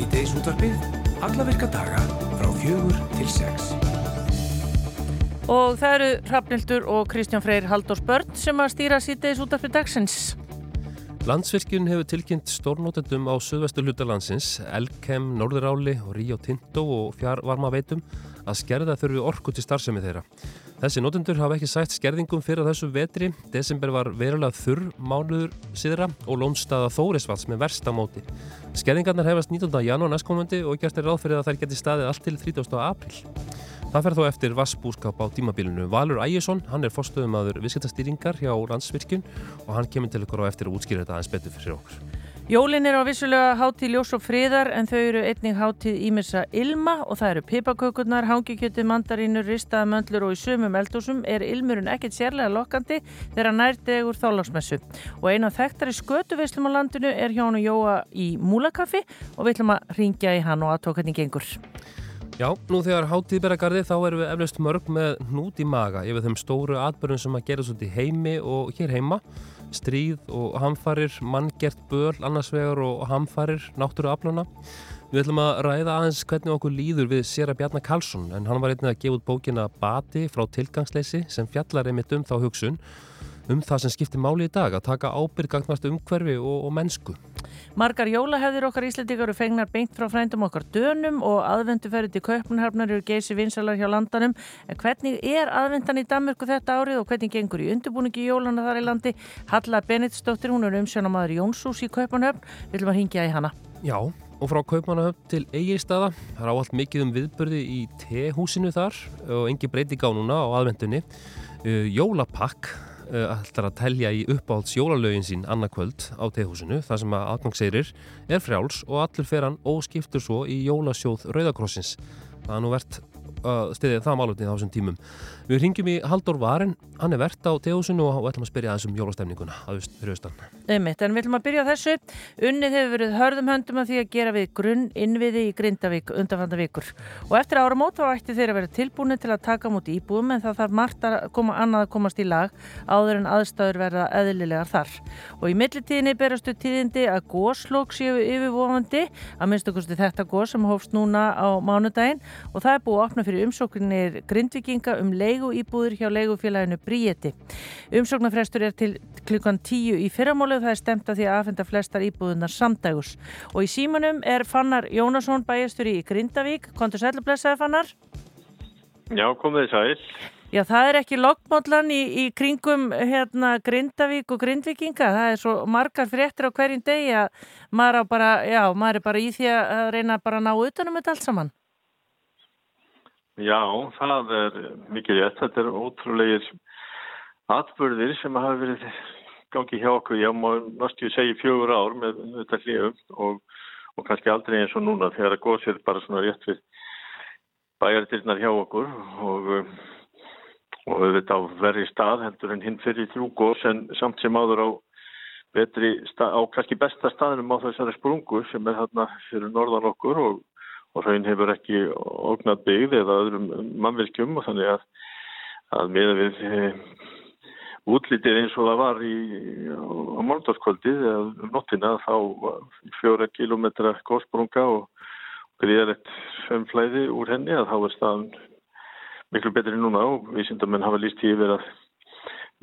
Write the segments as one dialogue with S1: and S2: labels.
S1: Sýteis útvarfið, alla virka daga frá fjögur til sex.
S2: Og það eru Hrafnildur og Kristján Freyr Haldós Börn sem að stýra Sýteis útvarfið dagsins.
S3: Landsvirkjun hefur tilkynnt stórnótendum á söðvestu hluta landsins, Elkem, Norðuráli og Ríó Tinto og Fjarvarma veitum að skerða þurfi orku til starfsemi þeirra. Þessi nótendur hafa ekki sætt skerðingum fyrir þessu vetri. Desember var verulega þurr mánuður síðra og lónstaða Þórisvalds með versta móti. Skerðingarnar hefast 19. janúar næstkomandi og gert er ráð fyrir að þær geti staðið allt til 30. april. Það fer þó eftir vassbúskap á tímabilinu. Valur Ægjesson, hann er fórstöðum aður viðskiptastýringar hjá landsvirkjun og hann kemur til ykkur á eftir að útskýra þetta aðeins betur fyrir okkur.
S2: Jólin er á vissulega hátíð ljós og friðar en þau eru einnig hátíð ímessa ilma og það eru pipakökurnar, hangikjöti, mandarínur, ristaða möndlur og í sumum eldúsum er ilmurinn ekkert sérlega lokkandi þegar nærdegur þálagsmessu. Og eina þekktari skötuveislum á landinu er og Jóa í Múlakaffi og við ætlum að ringja í hann og aðtók hvernig gengur.
S3: Já, nú þegar hátíð ber að gardi þá erum við eflaust mörg með hnút í maga yfir þeim stóru atbyrjum sem að gera svo til heimi og hér heima stríð og hamfarir, manngert böl annarsvegar og hamfarir náttúruaflana. Við ætlum að ræða aðeins hvernig okkur líður við Sera Bjarnar Karlsson en hann var einnig að gefa út bókina Bati frá tilgangsleysi sem fjallar einmitt um þá hugsun um það sem skiptir máli í dag að taka ábyrgagnast umhverfi og, og mennsku.
S2: Margar jólahefðir okkar íslendikar eru fengnar beint frá frændum okkar dönum og aðvenduferði til Kaupanharfnar eru geysi vinsalar hjá landanum. En hvernig er aðvendan í Danmörku þetta árið og hvernig gengur í undirbúningi jólana þar í landi? Halla Benediktsdóttir, hún er umsjónamaður Jónsús í Kaupanhöfn. Við viljum að hingja í hana.
S3: Já, og frá Kaupanhöfn til Egilstaða. Það er áallt mikið um viðbörði í tehúsinu þar og engi breyti gánuna á aðvendunni. Jólapakk ætlar að telja í uppáhalds jólalögin sín annarkvöld á tehúsinu þar sem að aðgangseirir er frjáls og allur fer hann óskiptur svo í jólasjóð Rauðakrossins. Það er nú verðt uh, stiðið það málutni á þessum tímum. Við ringjum í Haldur Varen, hann er verðt á tegúsinu og ætlum að spyrja aðeins um jólastemninguna að fyrir austan.
S2: Einmitt, en við ætlum að byrja þessu. Unnið hefur verið hörðum höndum af því að gera við grunn innviði í Grindavík undanfanda vikur. Og eftir áramót þá ætti þeir að vera tilbúinu til að taka múti íbúðum en það þarf margt að koma annað að komast í lag áður en aðstæður verða eðlilegar þar. Og í millitíðinni berastu tíðindi að góslók séu yfirvofandi að minnstu þetta gós sem hófst núna á mánudaginn og það er búið að fyrir umsóknir grindvikinga um leigu íbúður hjá leigufélaginu Bríeti. Umsóknarfrestur er til klukkan tíu í fyrramálu og það er stemt að því að aðfenda flestar íbúðunar samdægus. Og í símanum er Fannar Jónasson bæjastur í Grindavík. Kontur sæl og blessaði Fannar?
S4: Já, komið sæl.
S2: Já, það er ekki loggmóllan í, í kringum hérna, Grindavík og Grindvikinga. Það er svo margar fréttir á hverjum degi að maður, bara, já, maður er bara í því að reyna bara að ná utanum þetta allt saman.
S4: Já, það er mikið rétt. Þetta er ótrúlegir atbyrðir sem hafa verið gangið hjá okkur. Já, mástu ég segja fjögur ár með þetta hljöfum og, og kannski aldrei eins og núna þegar það góð sér bara svona rétt við bæjardirnar hjá okkur og, og þetta á verri stað heldur en hinn fyrir þrjú góðs en samt sem áður á betri stað, á kannski besta staðinum á þessari sprungu sem er þarna fyrir norðan okkur og og hraun hefur ekki ógnat byggð eða öðrum mannverkjum og þannig að, að með við e, útlítið eins og það var í, á málndórskvöldið eða um nottina þá fjóra kilometra góðsprunga og gríðarlegt sömflæði úr henni að þá er staðan miklu betri núna og vísindamenn hafa líst í yfir að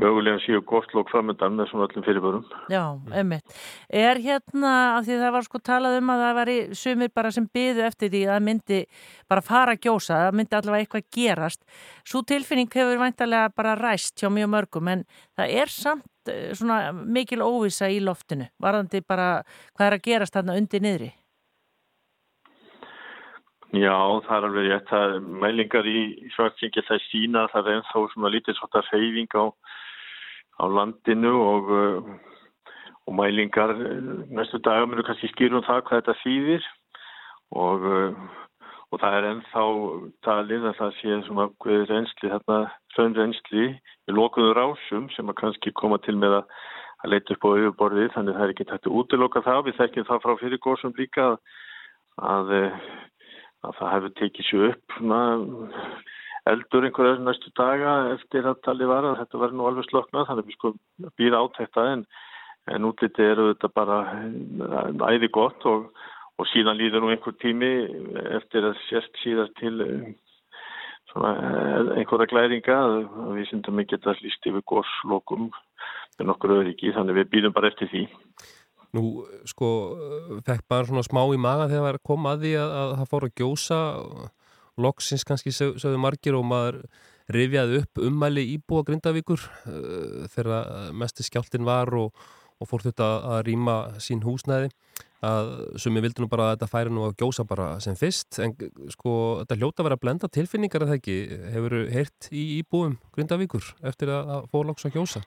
S4: mögulega síu góðslokk framöndan með svona öllum fyrirbörum.
S2: Já, ummitt. Er hérna, af því það var sko talað um að það var í sumir bara sem byðu eftir því að myndi bara fara að gjósa, að myndi allavega eitthvað gerast. Svo tilfinning hefur væntalega bara ræst hjá mjög mörgum en það er samt eh, svona mikil óvisa í loftinu. Varðandi bara hvað er að gerast þarna undir niðri?
S4: Já, það er alveg rétt. Það er mælingar í svartsingi það sína það er ennþá svona lítið svona reyfing á á landinu og, uh, og mælingar uh, næstu dagar munu kannski skýrum það hvað þetta þýðir. Og, uh, og það er ennþá talið að það sé svona hverju reynsli, þarna raun reynsli í lokuður ásum sem að kannski koma til með að, að leita upp á yfirborðið. Þannig það er ekki tætt að útiloka það. Við þekkjum það frá fyrirgóðsum líka að, að, að það hefur tekið sér upp svona eldur einhverja næstu daga eftir að tali var að þetta verði nú alveg sloknað þannig að við sko býða át þetta en, en útliti eru þetta bara æði gott og, og síðan líður nú einhver tími eftir að sérst síðast til eh, svona, eh, einhverja glæringa að við syndum ekki að líst yfir górslokum með nokkur öryggi þannig við býðum bara eftir því.
S3: Nú, sko, fekk bara svona smá í maga þegar það var að koma að því að, að það fór að gjósa loksins kannski sögðu margir og maður rifjaði upp ummæli íbúa Grindavíkur uh, þegar mest skjáltin var og, og fór þetta að rýma sín húsnæði. Að ég vildi nú bara að þetta færi nú að gjósa bara sem fyrst en sko þetta hljóta að vera að blenda tilfinningar að það ekki? Hefur heyrt í íbúum Grindavíkur eftir að fór loks að gjósa?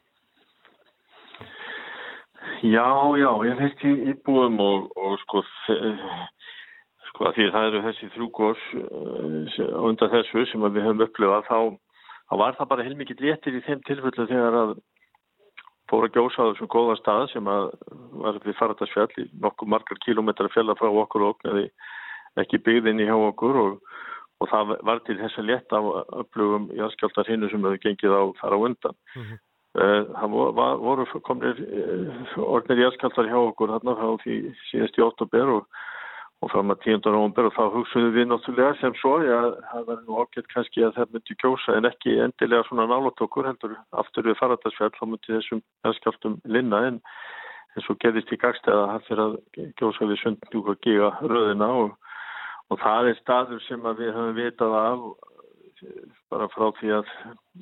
S4: Já, já, ég hef heyrt í íbúum og, og sko sko því það eru þessi þrjúkors uh, undan þessu sem við höfum upplifað þá, þá var það bara heilmikið léttir í þeim tilfellu þegar að fóra gjósa á þessum góða stað sem að var við faradarsfjall í nokkuð margar kilómetrar fjalla frá okkur og okkur ekki byggðinni hjá okkur og, og það var til þess að létta af upplifum jæðskjáltar hinnu sem hefur gengið á þar á undan mm -hmm. það voru komnir eh, orðnir jæðskjáltar hjá okkur þarna þá því síðast í óttubér og og fram að 10. november og þá hugsuðum við náttúrulega sem svo, já, það var nú ágætt kannski að það myndi kjósa en ekki endilega svona nálat okkur heldur aftur við faradagsfjall, þá myndi þessum ennskjáltum linna en eins og gerðist í gagstæða hann fyrir að kjósa við sundnjúk og giga röðina og, og það er staður sem við höfum vitað af bara frá því að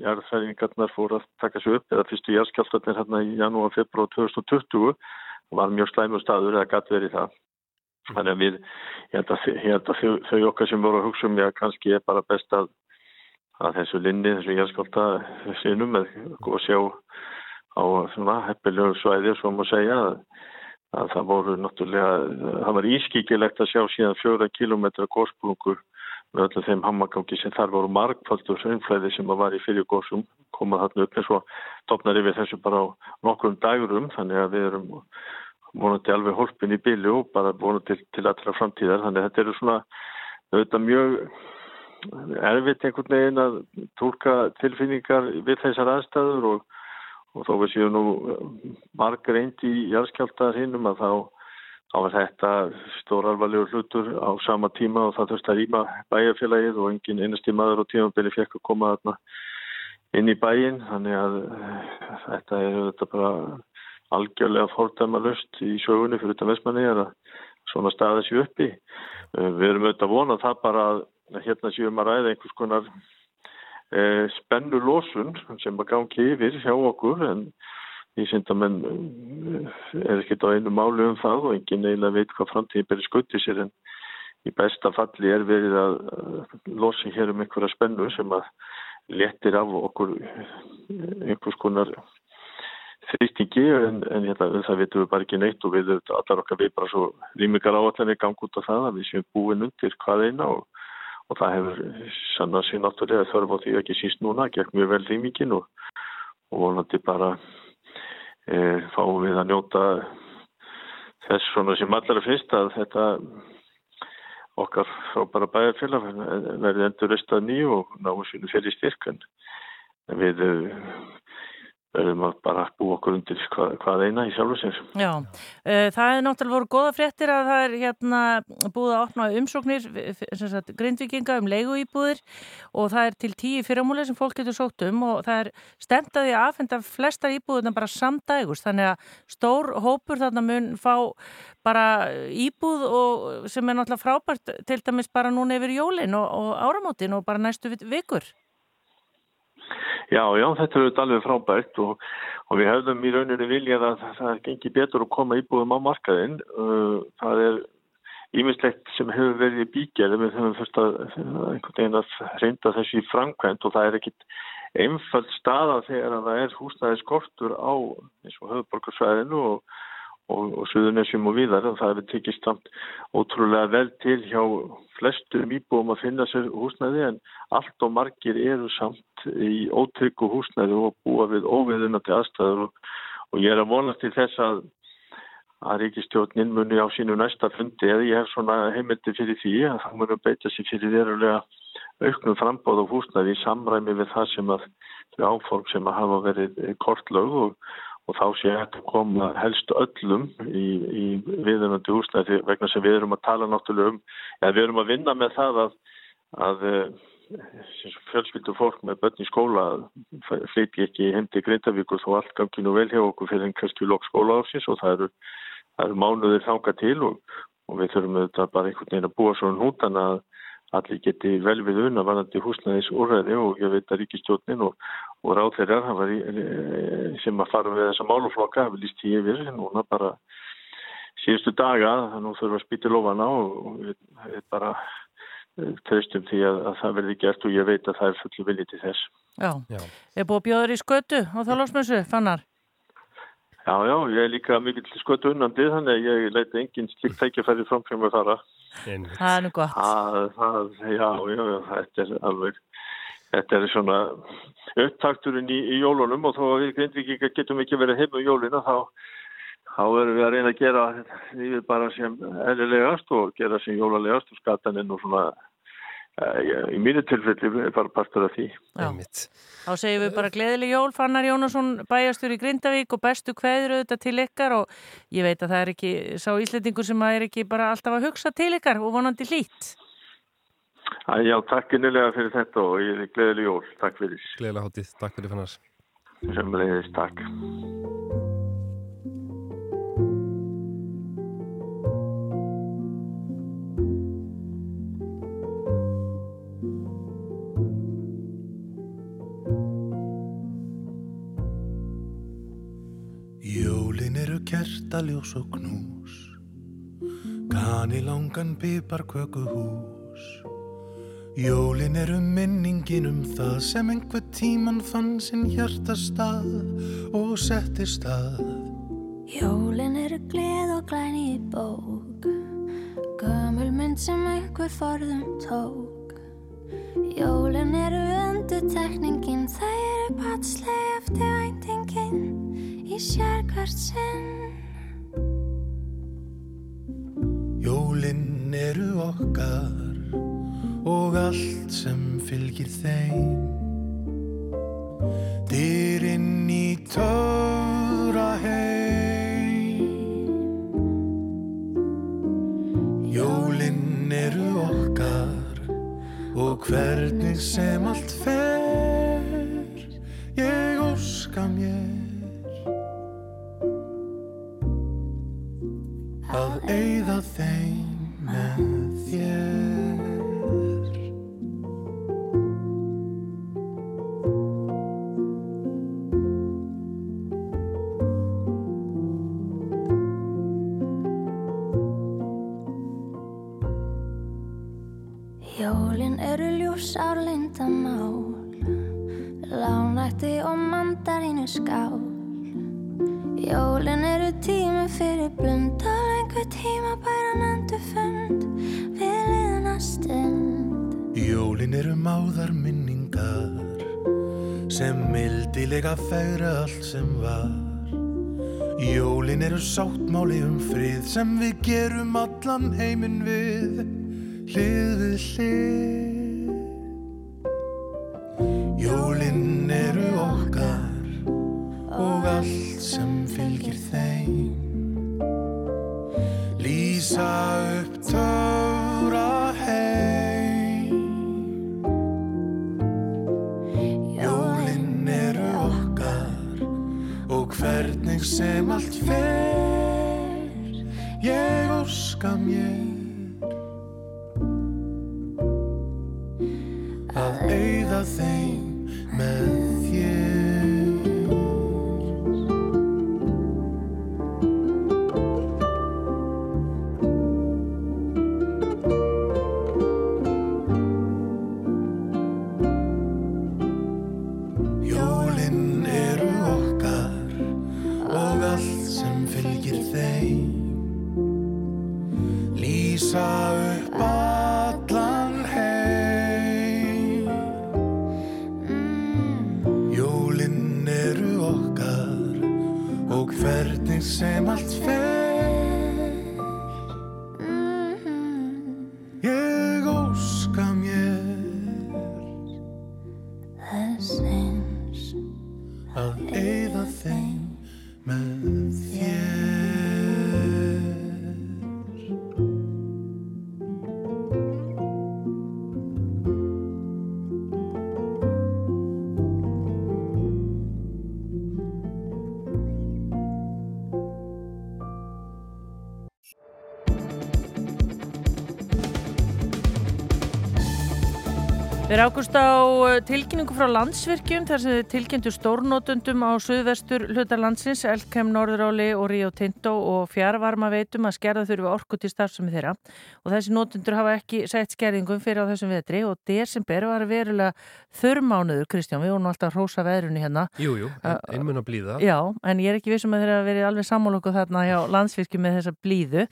S4: jarðfæringarnar fór að taka sér upp eða fyrstu jarðskjáltarnir hérna í janúar, februar 2020 var mjög slæmur staður eða gatt verið það Þannig að við, ég held að, ég held að þau, þau okkar sem voru að hugsa um, já, kannski er bara best að, að þessu linni, þessu jæðskólda sinum, að sjá á svona heppilegu svæðir, svo maður segja, að, að það voru náttúrulega, það var ískíkilegt að sjá síðan fjóra kilómetra górsprungur með öllu þeim hammagangi sem þar voru margfaldur sögnflæði sem var í fyrir górsum, komað þarna upp eins og topnar yfir þessu bara á nokkrum dagurum, þannig að við erum vonandi alveg hólpin í bílu og bara vonandi til, til allra framtíðar. Þannig að þetta eru svona þetta mjög erfitt einhvern veginn að tólka tilfinningar við þessar aðstæður og, og þó við séum nú marg reynd í járskjáltaðar hinnum að þá, þá var þetta stóralvarlegur hlutur á sama tíma og það þurfti að rýma bæjarfélagið og engin einasti maður og tímabili fekk að koma þarna inn í bæin þannig að þetta er þetta bara algjörlega fordæmalust í sögunni fyrir þetta vestmanni er að svona staða sér uppi. Eh, við erum auðvitað vonað það bara að hérna séum að ræða einhvers konar e, spennu losun sem að gangi yfir hjá okkur en því sem það menn eh, er ekkert á einu málu um það og engin eiginlega veit hvað framtíðin beri skutti sér en í besta falli er verið að losa hér um einhverja spennu sem að letir af okkur einhvers konar þrýstingi en, en hérna, það veitum við bara ekki neitt og við allar okkar við bara svo rýmingar áallanir gangi út á það að við séum búin undir hvað eina og, og það hefur sann að sé náttúrulega þörf á því ekki síst núna, gekk mjög vel rýmingin og, og vonandi bara e, fáum við að njóta þess svona sem allar er fyrst að þetta okkar frá bara bæjarfélag verði endur restað nýju og náum svínu fyrir styrkan við verðum að bara bú okkur undir hvað, hvað eina í sjálfu sér.
S2: Já, uh, það er náttúrulega voru goða fréttir að það er hérna búið að opna umsóknir sagt, grindvikinga um leiguýbúðir og það er til tíu fyrramúli sem fólk getur sótt um og það er stemtaði aðfenda flestar íbúðuna bara samdægust þannig að stór hópur þarna mun fá bara íbúð og sem er náttúrulega frábært til dæmis bara núna yfir jólin og, og áramótin og bara næstu vikur.
S4: Já, já, þetta er alveg frábært og, og við hefðum í rauninu viljað að það gengi betur að koma íbúðum á markaðinn. Það er ímislegt sem hefur verið í bíkjæði, við höfum fyrst að einhvern veginn að reynda þessu í framkvæmt og það er ekkit einfald staða þegar það er húsnæði skortur á eins og höfðborgarsvæðinu og og, og Suðunessjum og viðar og það hefur tekist samt ótrúlega vel til hjá flestum íbúum að finna sér húsnæði en allt og margir eru samt í ótryggu húsnæði og búa við óviðunandi aðstæður. Og, og ég er að vonast til þess að að ríkistjóðnin muni á sínu næsta fundi eða ég hef svona heimildi fyrir því að það muni að beita sér fyrir verulega auknum frambóð og húsnæði í samræmi við það sem að áform sem að hafa verið kortlög og og þá sé þetta koma helst öllum í, í viðunandi húsnæði vegna sem við erum að tala náttúrulega um, ja, við erum að vinna með það að, að fjölskyldu fólk með börn í skóla fleiti ekki hindi Grindavíkur þó allt gangi nú vel hjá okkur fyrir kannski lók skóla áfsins og það eru, það eru mánuðir þanga til og, og við þurfum auðvitað bara einhvern veginn að búa svona hútan að allir geti vel við unna varandi húsnæðis úrræði og ég veit að ríkistjónin og, og ráðlegar sem að fara við þessa máluflokka hafi líst í yfir núna bara síðustu daga þannig að nú þurfum að spýta lofana og við bara eh, tröstum því að, að það verði gert og ég veit að það er fullu viljið til þess.
S2: Já, Já. er búið bjóður í skötu og þá losmössu, fannar?
S4: Já, já, ég er líka mikið til skötu unnandi þannig að ég leiti enginn slikt tækifæri framfram að fara.
S2: Það er nú gott.
S4: Það, það, já, já, þetta er alveg, þetta er svona upptakturinn í, í jólunum og þó að við grindvíkika getum ekki verið heim um jólina þá, þá erum við að reyna að gera lífið bara sem eðlilegast og gera sem jólalegast og skataninn og svona í mínu tilfelli er bara partur af því.
S2: Þá segjum við bara gleðileg jól Fannar Jónasson bæjastur í Grindavík og bestu kveður auðvitað til ykkar og ég veit að það er ekki sá íslendingur sem er ekki bara alltaf að hugsa til ykkar og vonandi lít
S4: Já, takk innilega fyrir þetta og ég er gleðileg jól, takk fyrir.
S3: Gleðilega hátíð, takk fyrir Fannars
S4: Semleis, takk
S5: kertaljós og knús. Kani langan pipar köku hús. Jólin eru minningin um það sem einhver tíman fann sinn hjartastað og setti stað.
S6: Jólin eru gleð og glæni í bók. Gömul mynd sem einhver forðum tók. Jólin eru undur tekningin, það eru patslega eftir væntingin í sérkvært sinn.
S5: Jólinn eru okkar og allt sem fylgir þeim. Dýrinn í töfra heim. Jólinn eru okkar og hvernig sem allt fer ég óska mér að eigða þeim með þér.
S6: Jólin eru ljús árlindamál Lánætti og mandarínu skál Jólin eru tími fyrir blundal einhver tíma bæran endur fund við liðna stund.
S5: Jólin eru máðar minningar sem mildilega fegra allt sem var. Jólin eru sáttmáli um frið sem við gerum allan heiminn við hlið við hlið. Jólin eru okkar og allt sem fylgir þeim. Lýsa upp töfra heim. Jólin eru okkar og hvernig sem allt fer Ég óska mér að eigða þeim með þér
S2: Við rákumst á uh, tilkynningu frá landsvirkjum þar sem þið tilkynntu stórnótundum á suðvestur hlutar landsins, Elkem, Norðuráli og Rio Tinto og fjárvarma veitum að skerða þurfi orku til starfsemi þeirra og þessi nótundur hafa ekki sett skerðingum fyrir á þessum vetri og desember var verulega þurrmánuður, Kristján, við vorum alltaf hrósa veðrunni hérna.
S3: Jújú, jú, einmun að blíða.
S2: Já, en ég er ekki vissum að þeirra verið alveg sammálokku þarna hjá landsvirkjum með þessa blíðu.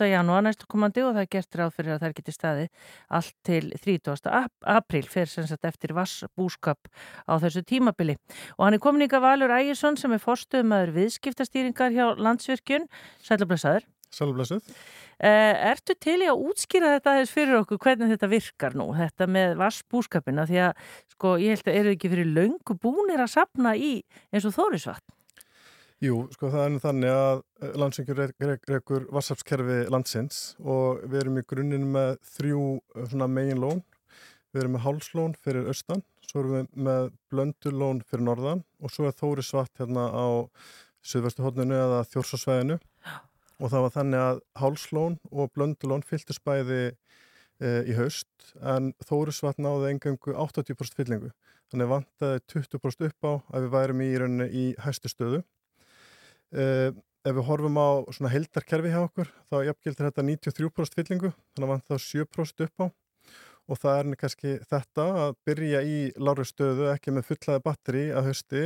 S2: Lónstaða Þórisvatn er með vestamóti og þessar skerðingar hefjast núna 19 19. janúar næstu komandi og það er gert ráð fyrir að það geti staði allt til 30. april fyrir sem sagt eftir vassbúskap á þessu tímabili. Og hann er komin ykkar Valur Ægjesson sem er forstuðumæður viðskiptastýringar hjá landsvirkjun. Sælublesaður.
S7: Sælublesuð.
S2: Uh, ertu til í að útskýra þetta aðeins fyrir okkur hvernig þetta virkar nú, þetta með vassbúskapina því að sko ég held að eru ekki fyrir laungu búnir að sapna í eins og þórisvatn?
S7: Jú, sko það er nú þannig að eh, landsengjur rekur vassafskerfi landsins og við erum í grunninn með þrjú eh, megin lón. Við erum með hálslón fyrir austan, svo erum við með blöndulón fyrir norðan og svo er þóri svart hérna á söðvestu hodninu eða þjórsasvæðinu og það var þannig að hálslón og blöndulón fylltist bæði e, í haust en þóri svart náði engangu 80% fyllingu. Þannig vantaði 20% upp á að við værum í rauninni í hæstu stöðu. Uh, ef við horfum á svona heldarkerfi hjá okkur þá jafngildir þetta 93% fyllingu þannig að vann það 7% upp á. Og það er kannski þetta að byrja í láru stöðu ekki með fullaði batteri að hausti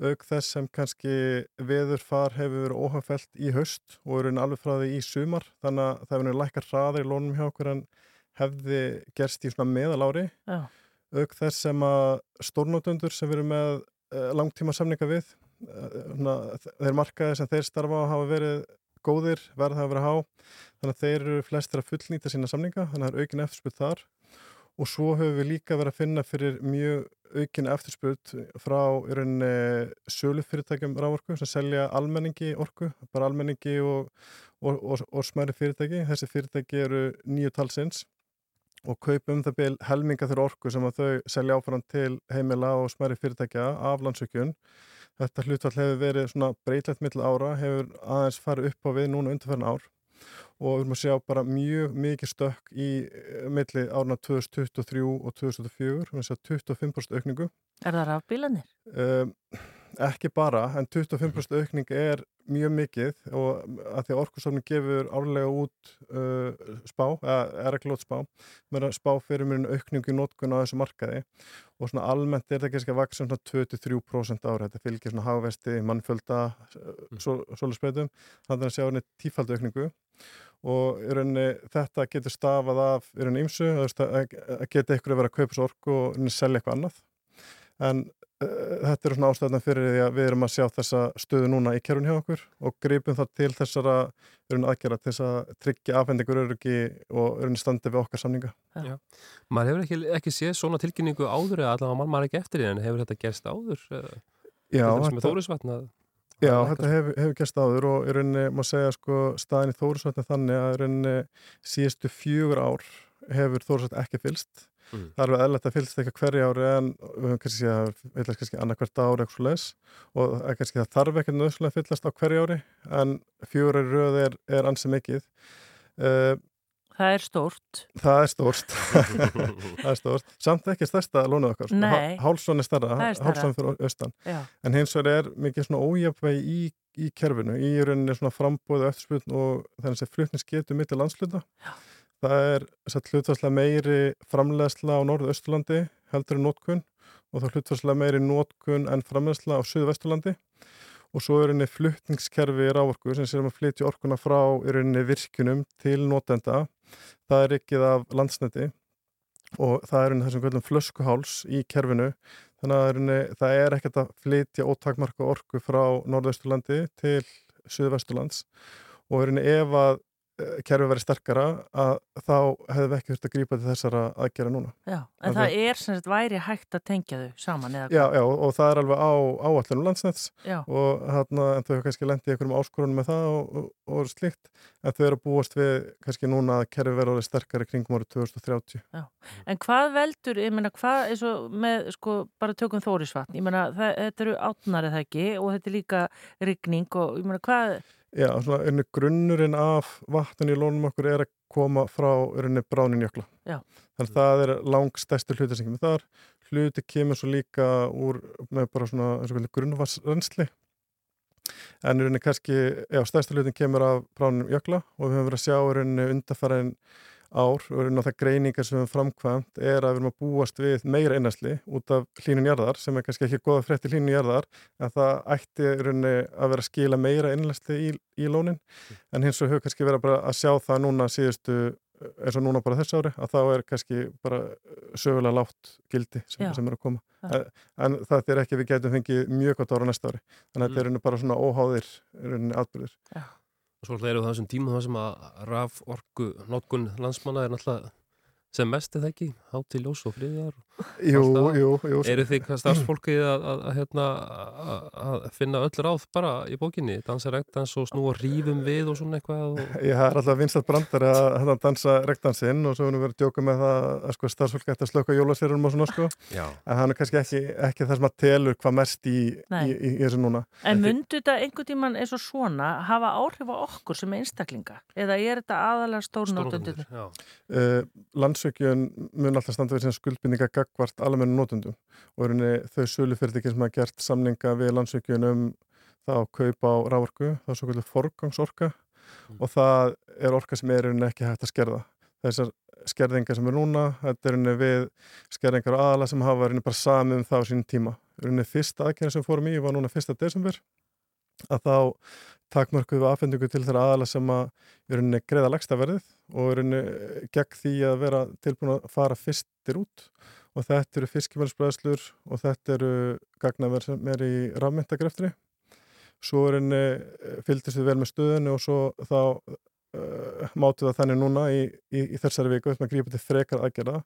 S7: auk þess sem kannski veður far hefur verið óhagfælt í haust og eru alveg frá því í sumar. Þannig að það hefur verið lækkar hraðir í lónum hjá okkur en hefði gerst í svona meðalári.
S2: Já.
S7: auk þess sem að stórnótundur sem verið með uh, langtíma samninga við þeir markaði sem þeir starfa á hafa verið góðir, verða hafa verið há. Þannig að þeir eru flestir að fullnýta sína samninga þannig að það er aukin eftirspurt þar. Og svo höfum við líka verið að finna fyrir mjög aukin eftirspurt frá í rauninni sölufyrirtækjum rávorku sem selja almenningi orku, bara almenningi og, og, og, og smæri fyrirtæki. Þessi fyrirtæki eru nýju talsins og kaupum það byrj helminga þeirra orku sem að þau selja áfram til heimila og smæri fyrirtækja af landsökjun Þetta hlutvall hefur verið svona breytlegt mittl ára, hefur aðeins farið upp á við núna undirferðin ár og við erum að sjá bara mjög mikið stökk í eh, milli árna 2023 og 2004, við erum að sjá 25% aukningu.
S2: Er það rafbílanir?
S7: Um, ekki bara, en 25% aukning er mjög mikið og að því að orkursofnum gefur árlega út uh, spá, eða er ekki lót spá, með að spá fyrir mjög aukningu í nótkunn á þessu markaði og svona almennt er þetta ekki að vaksa svona 23% ára, þetta fylgir svona hávesti, mannfjölda, mm. solusbreytum, þannig að sjá henni tífaldu aukningu og rauninni, þetta getur stafað af í rauninni ymsu, að geta ykkur að vera að kaupa svo orku og selja eitthvað annað. En þetta er svona ástæðan fyrir því að við erum að sjá þessa stöðu núna í kerfun hjá okkur og gripum það til þessara aðgerða til þess að tryggja afhengingur öryggi og öryggi standi við okkar samninga.
S3: Já. Maður hefur ekki, ekki séð svona tilkynningu áður eða allavega mann maður ekki eftir því en hefur þetta gerst áður?
S7: Já, þetta, já, þetta hefur, hefur gerst áður og í rauninni má segja sko staðin í Þórisvatni þannig að í rauninni síðustu fjögur ár hefur Þórisvatni ekki fylst Mm. Það er alveg eðlert að fylgst eitthvað hverja ári en við höfum kannski að fyllast kannski annarkvært ári eitthvað leis og kannski það þarf ekki nöðslega að fyllast á hverja ári en fjóri röð er, er ansið mikið. Uh,
S2: það er stórt.
S7: Það er stórt. það er stórt. Samt ekki stærsta lónuð okkar.
S2: Nei.
S7: Hálsson er stærra, hálsson fyrir austan.
S2: Já.
S7: En hins vegar er mikið svona ójafvægi í, í kerfinu, í rauninni svona frambóðu eftirspiln og þannig að flutnings getur mitt í landsluta. Já Það er hlutvarslega meiri framlegsla á norðu-östurlandi heldur en nótkunn og þá hlutvarslega meiri nótkunn en framlegsla á söðu-vesturlandi og svo er henni fluttningskerfi í rávorku sem séum að flytja orkuna frá er henni virkunum til nótenda. Það er ekkið af landsneti og það er henni þessum kvöldum flöskuháls í kerfinu. Þannig að það er ekkert að flytja ótakmarka orku frá norðu-östurlandi til söðu-vesturlands og henni ef að kerfi verið sterkara að þá hefðu ekki þurft að grípa til þessara aðgera núna.
S2: Já, en það, það er sem sagt væri hægt að tengja þau saman eða hvað?
S7: Já, já, og það er alveg á áallinu landsnets og hérna, en þau hefur kannski lendið einhverjum áskorunum með það og, og, og slikt, en þau eru að búast við kannski núna að kerfi verið sterkari kringum árið 2030.
S2: Já, en hvað veldur, ég menna, hvað er svo með, sko, bara tökum þórisvatn, ég menna, þetta eru átnarið það ekki og þetta er líka rigning og ég menna, hvað
S7: Já, svona grunnurinn af vatnun í lónum okkur er að koma frá einni bránin jökla.
S2: Já.
S7: Þannig að það er langstæstu hluti sem kemur þar. Hluti kemur svo líka úr með bara svona grunnvarsrensli. En einni kannski, já, stæstu hlutin kemur af bránin jökla og við höfum verið að sjá einni undarfæraðin ár og einni á það greiningar sem við höfum framkvæmt er að við erum að búast við meira einasli út af hlínun jarðar sem er kannski ekki goða frétti hlínun jarðar en það ætti einni að vera að skila meira einasli í, í lónin. En hins vegar höfum kannski verið bara að sjá það núna síðustu eins og núna bara þessu ári að þá er kannski bara sögulega látt gildi sem, sem er að koma. En, en það er ekki að við getum fengið mjög gott ára næsta ári. Þannig að þetta er bara svona óháðir atbyrðir
S3: Og svo alltaf eru það þessum tíma það sem að raf orku notkun landsmanna er náttúrulega sem mest er það ekki, hátt til ljós og friðjar.
S7: Jú,
S3: Alltaf.
S7: jú, jú
S3: Eru þið hvað starfsfólkið að, að, að, hérna, að, að finna öll ráð bara í bókinni? Dansa regtans og snúa rífum við og svona eitthvað? Og...
S7: Ég har alltaf vinstat brandar að hérna dansa rektansinn og svo erum við verið að djóka með það að sko, starfsfólk ætti að slöka jólaserum og svona sko.
S3: Já.
S7: En hann er kannski ekki, ekki það sem að telur hvað mest í, í, í, í þessu núna.
S2: En myndu þetta einhvern tíman eins og svona hafa áhrif á okkur sem einstaklinga? Eða er þetta aðalega stórnótundin?
S3: Já.
S7: Landsökjun mun alltaf standa við sem skuldbindinga gagvart almennu nótundum og er henni þau sölufyrirtæki sem hafa gert samninga við landsökjun um það að kaupa á rávorku, það er svo kvöldu forgangsorka og það er orka sem er henni ekki hægt að skerða. Þessar skerðingar sem er núna, þetta er henni við skerðingar og aðala sem hafa henni bara sami um það á sínum tíma. Henni fyrsta aðkynna sem fórum í var núna fyrsta desember að þá takmörkuðu við afhendingu til þeirra aðala sem að er henni greiða lagstaverðið og er henni gegn því að vera tilbúin að fara fyrstir út. Og þetta eru fiskimælsbræðslur og þetta eru gagnaverð sem er í rafmyndagreftinni svo er henni fylgdist við vel með stöðunni og svo þá uh, mátu það þannig núna í, í, í þessari viku að grípa til frekar aðgerða.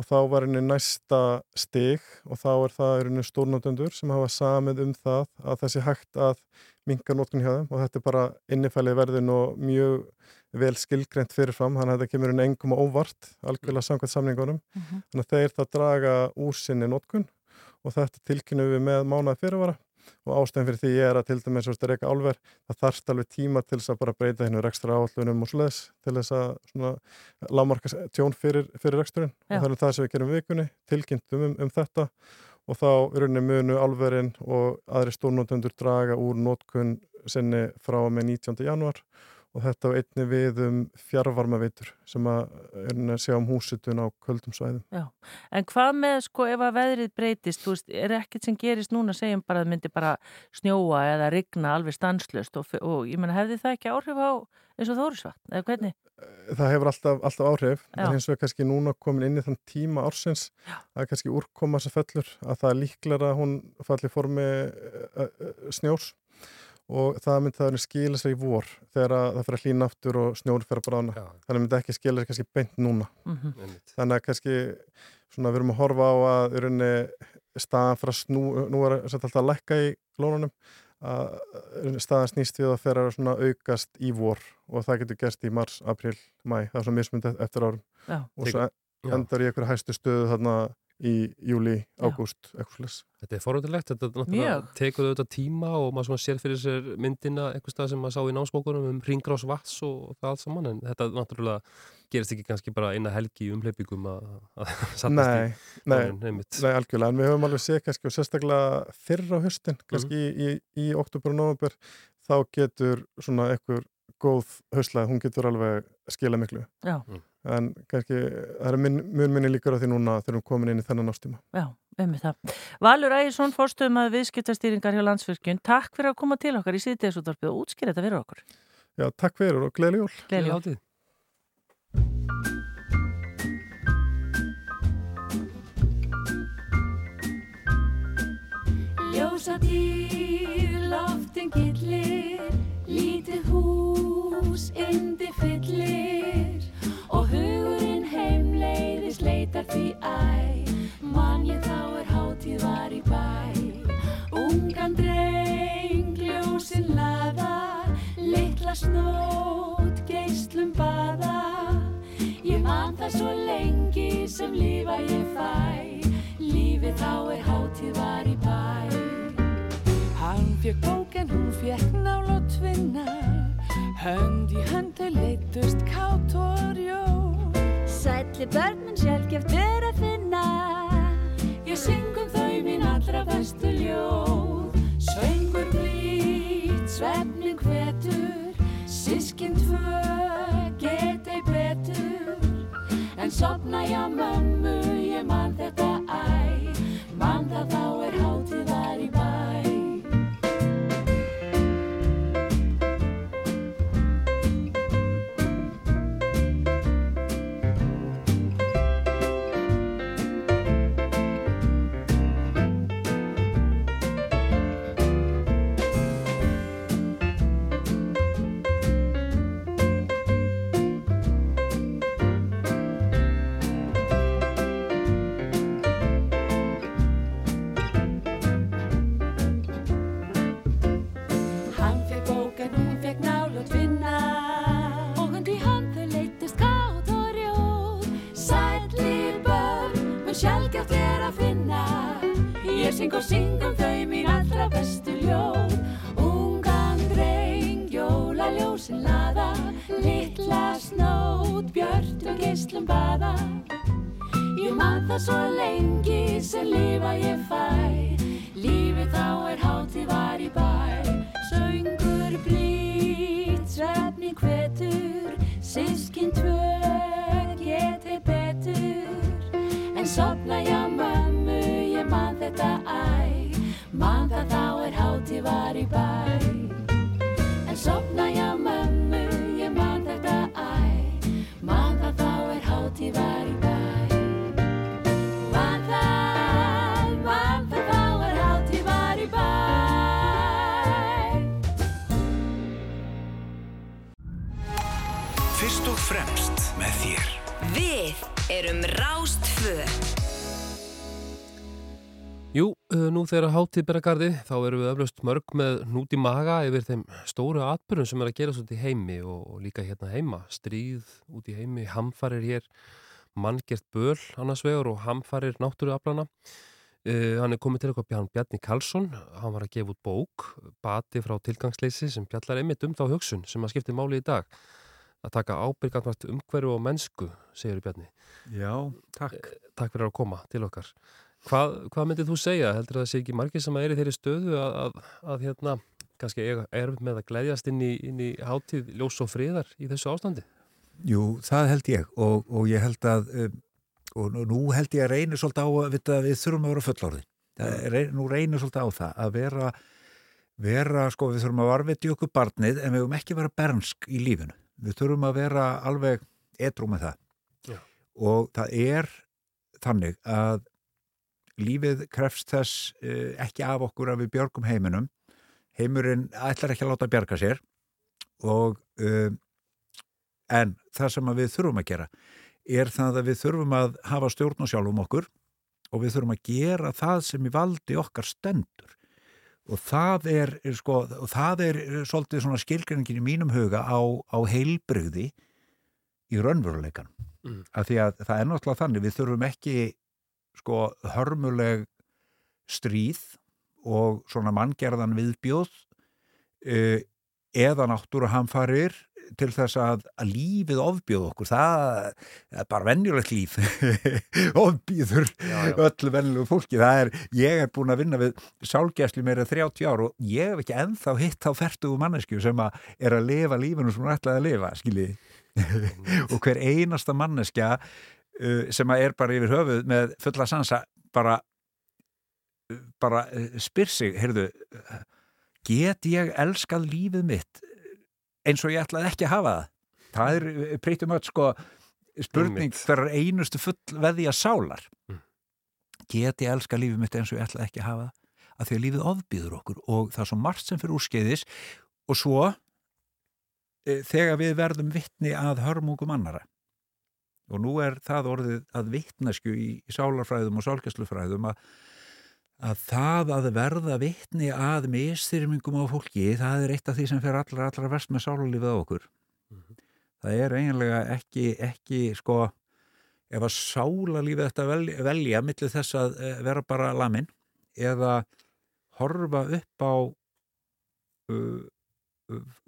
S7: Og þá var henni næsta stig og þá er það er henni stórnótendur sem hafa samið um það að þessi hægt að minka nótkun hjá þeim og þetta er bara innifælið verðin og mjög vel skilgreint fyrirfram, þannig að þetta kemur inn engum og óvart, algjörlega samkvæmt samningunum
S2: Mhm.
S7: þannig að þeir það draga úr sinni nótkun og þetta tilkynum við með mánaði fyrirvara og ástæðin fyrir því er að til dæmis svo reyka álver, það þarft alveg tíma til þess að bara breyta hennu rekstra áallunum og svoleiðis til þess að svona lámarka tjón fyrir, fyrir reksturinn
S2: Já.
S7: og það er það sem við gerum vikunni, tilkynntum um, um þetta og þá rauninni munu álverinn og aðri stórnótendur draga úr nótkun sinni frá með 19. januar og þetta á einni við um fjarvarmaveitur sem að sjá um húsitun á köldum svæðum.
S2: Já, en hvað með sko ef að veðrið breytist, þú veist, er ekkert sem gerist núna, segjum bara að myndi bara snjóa eða rigna alveg stanslust og, og ég menna hefði það ekki áhrif á eins og Þórisvatn, eða hvernig?
S7: Það hefur alltaf, alltaf áhrif,
S2: Já.
S7: en hins vegar kannski núna komin inn í þann tíma ársins
S2: Já.
S7: að kannski úrkoma þessa fellur, að það er líklega að hún falli formi uh, uh, snjórs og það myndi það skila sér í vor þegar að það fyrir að hlýna aftur og snjór fyrir að brána.
S3: Já.
S7: Þannig myndi ekki skila sér kannski beint núna.
S2: Mm
S3: einmitt.
S7: Þannig að kannski svona við erum að horfa á að í rauninni staðan fyrir að snú, nú er þetta alltaf að lækka í lónunum að staðan snýst við að fyrir að svona aukast í vor og það getur gerst í mars, april, mæ, það er svona mismund eftir árum
S2: Já.
S7: og svo endar í einhverju hæstu stöðu þarna í júli, ágúst, eitthvað slags.
S3: Þetta er forröndilegt, þetta náttúrulega tekur auðvitað tíma og maður svona sér fyrir sér myndina einhvers stað sem maður sá í námsbókunum um ringrás vats og það allt saman en þetta náttúrulega gerist ekki kannski bara eina helgi í umhleypingum að
S7: Nei,
S3: í
S7: nei. Nei, algjörlega, en við höfum alveg séð kannski og sérstaklega fyrr á höstin, kannski í, í oktober og november, þá getur svona einhver góð höstlæð, hún getur alveg skila miklu.
S2: Já.
S3: Mm.
S7: En kannski, það er mun minni líkur á því núna þegar við komin inn í þennan ástíma.
S2: Já, um það. Valur Ægjesson, fórstöðum að viðskiptastýringar hjá landsvirkjun, takk fyrir að koma til okkar í síðdegisútvarpið og útskýra þetta fyrir okkur.
S7: Já, takk fyrir og gleðli jól.
S2: Gleðileg jól.
S3: hátíð.
S8: Ljósatýr, loftin gillir, lítið hús, indi fyllir og hugurinn heimleiðis leitar því æ, mann ég þá er hátíð var í bæ. Ungan dreng, ljósin laða, litla snót, geislum baða, ég man það svo lengi sem lifa ég fæ, lífið þá er hátíð var í bæ. Hann fekk bók en hún fekk nál og tvinna Hönd í hönd þau leittust kátt og rjó
S6: Sætli börnum sjálfgeft er að finna.
S8: Ég syngum þau mín allra bestu ljóð. Söngur blít, svefnin hvetur. Sískinn tvö, get ei betur. En sopna já mömmu, ég man þetta svo lengi sem lifa ég fæ. Lífið þá er hátíð var í bæ. Söngur blít, svefni hvetur. Sískin tvö, geti betur. En sopna já mömmu, ég man þetta æ. Man það þá er hátíð var í bæ
S3: uh, nú þegar hátíð beragarði þá erum við öflust mörg með hnút í maga yfir þeim stóru atbyrjum sem er að gera út í heimi og, líka hérna heima. Stríð út í heimi, hamfarir hér, manngert böl annars vegar og hamfarir náttúruaflana. Uh, hann er komið til eitthvað Bjarni Bjarni Karlsson, hann var að gefa út bók, bati frá tilgangsleysi sem fjallar einmitt um þá hugsun sem að skipti máli í dag. Að taka ábyrgandvært umhverju og mennsku, segir Bjarni.
S9: Já, takk.
S3: Takk fyrir að koma til okkar. Hvað, hvað myndið þú segja? Heldur það sé ekki margir sem er í þeirri stöðu að, að, að hérna, kannski er með að gleyðjast inn inn í hátíð ljós og friðar í þessu ástandi?
S9: Jú, það held ég og, og ég held að um, og nú held ég að reynir svolítið á að vita, við þurfum að vera fullorði. Reyn, nú reynir svolítið á það að vera, vera sko, við þurfum að varviti okkur barnið en við höfum ekki vera bernsk í lífinu. Við þurfum að vera alveg edru með það.
S3: Já.
S9: Og það er þannig að lífið krefst þess uh, ekki af okkur að við björgum heiminum. Heimurinn ætlar ekki að láta bjarga sér og uh, en það sem við þurfum að gera er það að við þurfum að hafa stjórn og sjálfum okkur og við þurfum að gera það sem í valdi okkar stendur og það er, sko, og það er svolítið svona skilgreiningin í mínum huga á, á heilbrigði í raunveruleikan
S3: Mm.
S9: af því að það er náttúrulega þannig við þurfum ekki sko hörmuleg stríð og svona manngerðan viðbjóð uh, eða náttúruhamfarir til þess að, að lífið ofbjóð okkur, það er bara venjulegt líf. Ofbýður öllu venjulegu fólki. Það er, ég er búin að vinna við sálgæsli meira 30 ár og ég hef ekki ennþá hitt á fertugu mannesku sem að er að lifa lífinu sem hún ætlaði að lifa, skiljiði og hver einasta manneskja uh, sem að er bara yfir höfuð með fulla sansa bara bara uh, spyr sig, heyrðu get ég elskað lífið mitt eins og ég ætlaði ekki að hafa það? Það er preytum öll sko spurning hverjar einustu full veðja sálar.
S3: Mm.
S9: get ég elskað lífið mitt eins og ég ætlaði ekki að hafa það? Að því að lífið ofbýður okkur og það er svo margt sem fyrir úrskeiðis og svo þegar við verðum vittni að hörmungum annara og nú er það orðið að vittnesku í, í sálarfræðum og sálgæslufræðum að, að það að verða vittni að mistyrmingum á fólki, það er eitt af því sem fer allra, allra verst með sálarlífið á okkur. Það er eiginlega ekki, ekki sko ef að sálarlífið þetta velja, velja millir þess að eh, vera bara lamin eða horfa upp á uh,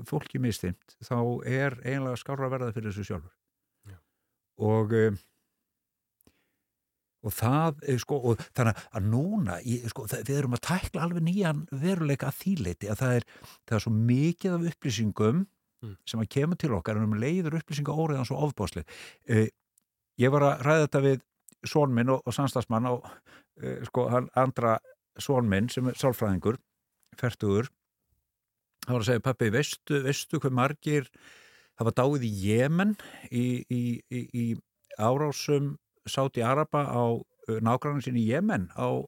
S9: fólki mistimt þá er eiginlega skára verða fyrir þessu sjálfur og um, og það, eh, sko, og þannig að núna, sko, við erum að tækla alveg nýjan veruleika að þýleiti að það er, það er svo mikið af upplýsingum
S3: Mm.
S9: sem að kemur til okkar en um leiður upplýsinga óriðan svo ofbásli eh, ég var að ræða þetta við són minn og, og samstagsmann og eh, sko, hann andra són minn sem er sálfræðingur færtugur hann var að segja, pappi, veistu, veistu hvað margir hafa dáið í Jemen í, í, í, í árásum Sáti Araba á nágrannin sinni í Jemen á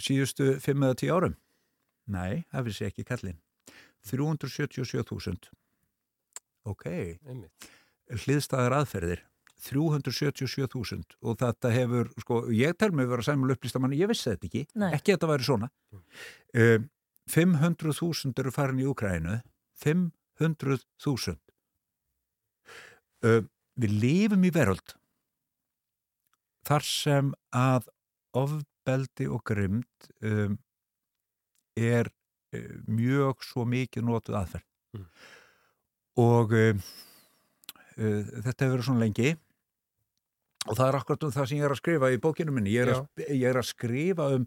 S9: síðustu 5 eða 10 árum. Nei, það vissi ekki kallinn. 377.000 ok.
S3: Einmitt.
S9: hliðstæðar aðferðir 377.000 og þetta hefur, sko, ég tel mig vera sæmul upplýstamann, ég vissi þetta ekki.
S2: Nei.
S9: ekki að þetta væri svona. Um, 500.000 eru farin í Ukrænu 500.000 um, við lifum í veröld þar sem að ofbeldi og grimd um, er um, mjög svo mikið notuð aðferð.
S3: Mm.
S9: og um, uh, þetta hefur verið svona lengi. Og það er akkurat um það sem ég er að skrifa í bókinu minni. Ég er, að, ég er að skrifa um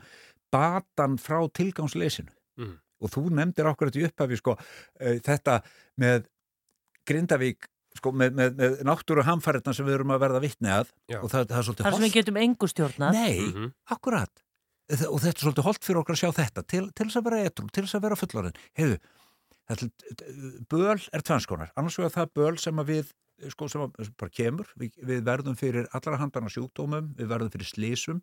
S9: batan frá tilgangsleysinu
S3: Mm.
S9: og þú nefndir akkurat í upphafi sko, uh, þetta með Grindavík sko, með, með, með náttúru hamfæriðna sem við erum að verða vitni að og það, það er svolítið
S2: Þar sem við getum engu stjórnað.
S9: Nei,
S3: Mhm.
S9: akkurat. Þa- og þetta er svolítið holdt fyrir okkur að sjá þetta til, til þess að vera etrum, til þess að vera fullorinn heiðu, þetta, böl er tvennskonar, annars vegar það böl sem að við sko sem að, sem bara kemur. Við, við verðum fyrir allra handana sjúkdómum við verðum fyrir slísum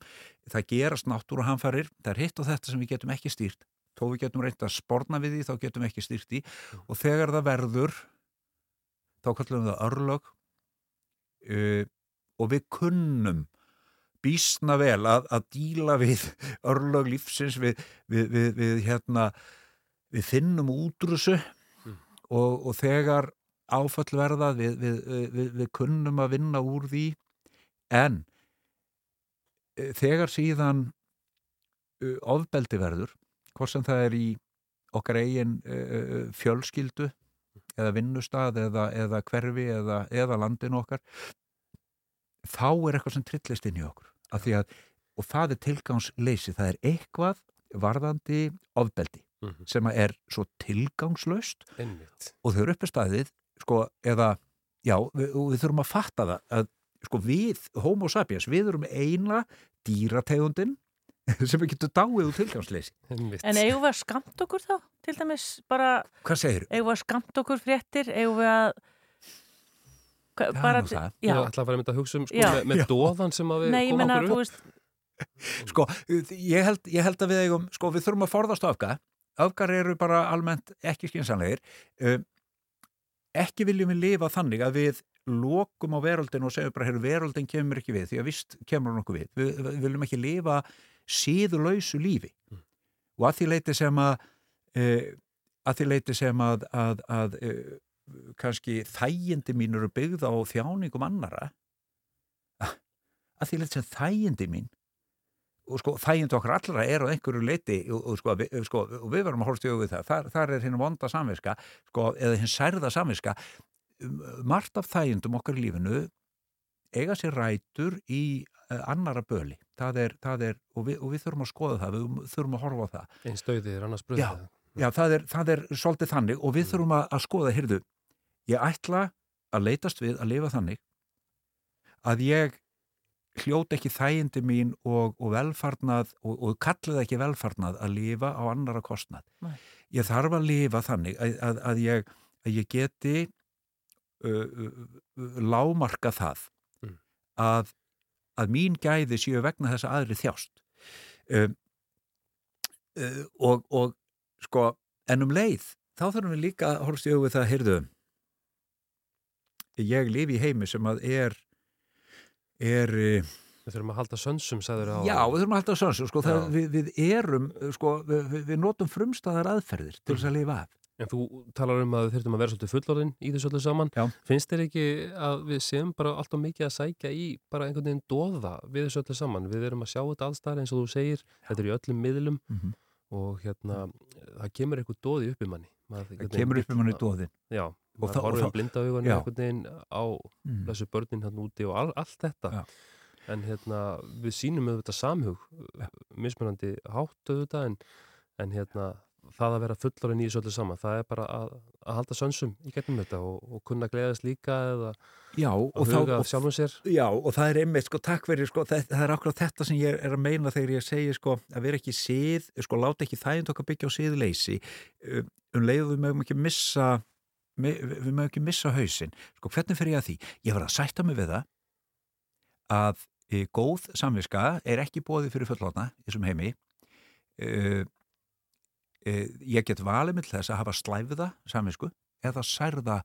S9: það gerast náttúru hamfærir, það er hitt og þetta sem við getum ekki stýrt, þó við getum reynt að sporna við því, þá getum við ekki stýrt því. Og þegar það verður þá kallum við það örlög uh, og við kunnum býsna vel að, að díla við örlög lífsins við, við, við, við hérna við finnum úr þessu og, og þegar áfall verða við, við, við, við kunnum að vinna úr því. En e, þegar síðan e, ofbeldi verður hvort sem það er í okkar eigin fjölskyldu eða vinnustad eða, eða hverfi eða, eða landinu okkar þá er eitthvað sem trillist inn í okkur að, og það er tilgangsleysi það er eitthvað varðandi ofbeldi
S3: Mhm.
S9: sem að er svo tilgangslaust
S3: Einmitt.
S9: og þau eru uppi staðið sko, eða, já, við, við þurfum að fatta það að sko við, homo sapiens, við erum eina dýrategundin sem við getum dáið úr tilgangsleysi
S3: Einmitt.
S2: En eigum við að skamt okkur þá? Til dæmis bara,
S9: Hvað segir þú?
S2: eigum við að skamt okkur fréttir? Eigum við að... Hva,
S9: Það er
S2: bara,
S9: nú það.
S2: Já,
S3: Ég ætla að fara að mynda að hugsa um sko,
S2: Já.
S3: með, með
S9: Já.
S3: dóðan sem að við
S2: nei, ég
S3: komum
S2: menna,
S3: okkur
S2: þú
S3: upp.
S2: veist,
S9: Sko, ég held, ég held að við eigum, sko, við þurfum að forðast öfga. Öfgar eru bara almennt ekki skynsanlegir. Um, ekki viljum við lifa þannig að við lokum á veröldin og segjum bara, herru, veröldin kemur ekki við, því að vist kemur hún okkur við. Við, við viljum ekki lifa síðulausu lífi.
S3: Mm.
S9: Og að því leiti sem að, uh, að því leiti sem að, að, að uh, kannski þægindi mín eru byggð á þjáningum annara, að því leiti sem þægindi mín og sko þægindu okkar allra er á einhverju leiti og, og, sko, við, sko, og við varum að horfst í auðvið það þar, þar er hinn vonda samviska sko, eða hinn særða samviska margt af þægindum okkar í lífinu eiga sér rætur í annara böli það er, það er, og, við, og við þurfum að skoða það við þurfum að horfa á það
S3: Einn stöðið er annars bröðið.
S9: Já. Já, það er, það er svolítið þannig og við þurfum að, að skoða, heyrðu, ég ætla að leitast við að lifa þannig að ég hljóta ekki þægindi mín og, og velfarnað og, og kallið ekki velfarnað að lifa á annara kostnað.
S2: Nei.
S9: Ég þarf að lifa þannig að, að, að, ég, að ég geti uh, uh, lámarka það
S3: Mm.
S9: að, að mín gæði séu vegna þess að aðri þjást. Um, uh, og, og sko, en um leið þá þurfum við líka að horfst í auðvið það, heyrðu ég lifi í heimi sem að er er eh,
S3: Við þurfum að halda sönsum, sagður á.
S9: já, við þurfum að halda sönsu sko, það, við, við erum sko, við, við- við notum frumstæðar aðferðir til þess að lifa af
S3: En þú talar um að við þurfum að vera svolítið fullorðin í þessu öllu saman.
S9: Já.
S3: Finnst þér ekki að við séum bara alltaf mikið að sækja í bara einhvern veginn dóða við þessu öllu saman? Við erum að sjá þetta allstæðar eins og þú segir, þetta er í öllum miðlum
S9: Mhm.
S3: og hérna, það kemur eitthvað dóði upp í manni. Maður,
S9: það kemur upp í dóðin
S3: Já,
S9: Og og
S3: horfum
S9: þá-
S3: blinda augunni
S9: já.
S3: einhvern veginn á
S9: Mm.
S3: þessu börnin hann úti og all, allt þetta
S9: Já.
S3: en hérna, við sínum auðvitað samhug mismunandi hátt auðvitað en, en hérna það að vera fullorinn í þessu öllu saman það er bara að, að halda sönsum í getnum þetta og, og kunna gleðast líka eða
S9: Já,
S3: að
S9: þá,
S3: huga sjálfum sér.
S9: Já, og það er einmitt, sko, takk fyrir, sko, það, það er akkurat þetta sem ég er að meina þegar ég segi, sko, að vera ekki síð, sko, láta ekki þægind okkar byggja á síðleysi, um, um leiðu við mögum ekki missa, við mögum ekki missa hausinn, sko, hvernig fer ég að því? Ég var að sætta mig við það að e, góð samviska er ekki bóðið fyrir fullotna í þessum heimi, e, ég get valið mill þess að hafa slæfiða samvisku eða særða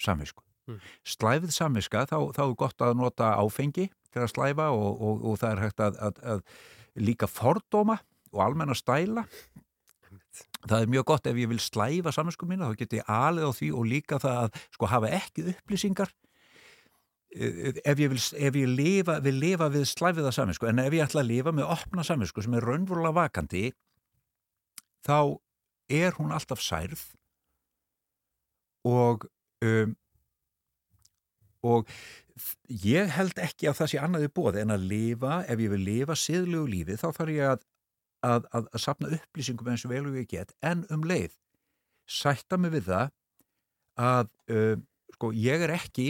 S9: samvisku.
S3: Mm.
S9: Slæfið samviska, þá, þá er gott að nota áfengi til að slæfa og, og, og það er hægt að, að, að líka fordóma og almenna stæla. Það er mjög gott ef ég vil slæfa samvinsku mína, þá get ég alið á því og líka það að sko hafa ekki upplýsingar Eh, ef ég vil, ef ég lifa, vil lifa við slæfiða samvinsku, en ef ég ætla að lifa með opna samvinsku sem er raunverulega vakandi þá er hún alltaf særð og um, og ég held ekki að það sé annað í bóði en að lifa, ef ég vil lifa siðlegu lífi þá þarf ég að, að, að, að sapna upplýsingum eins og vel og ég get. En um leið sætta mig við það að um, sko ég er ekki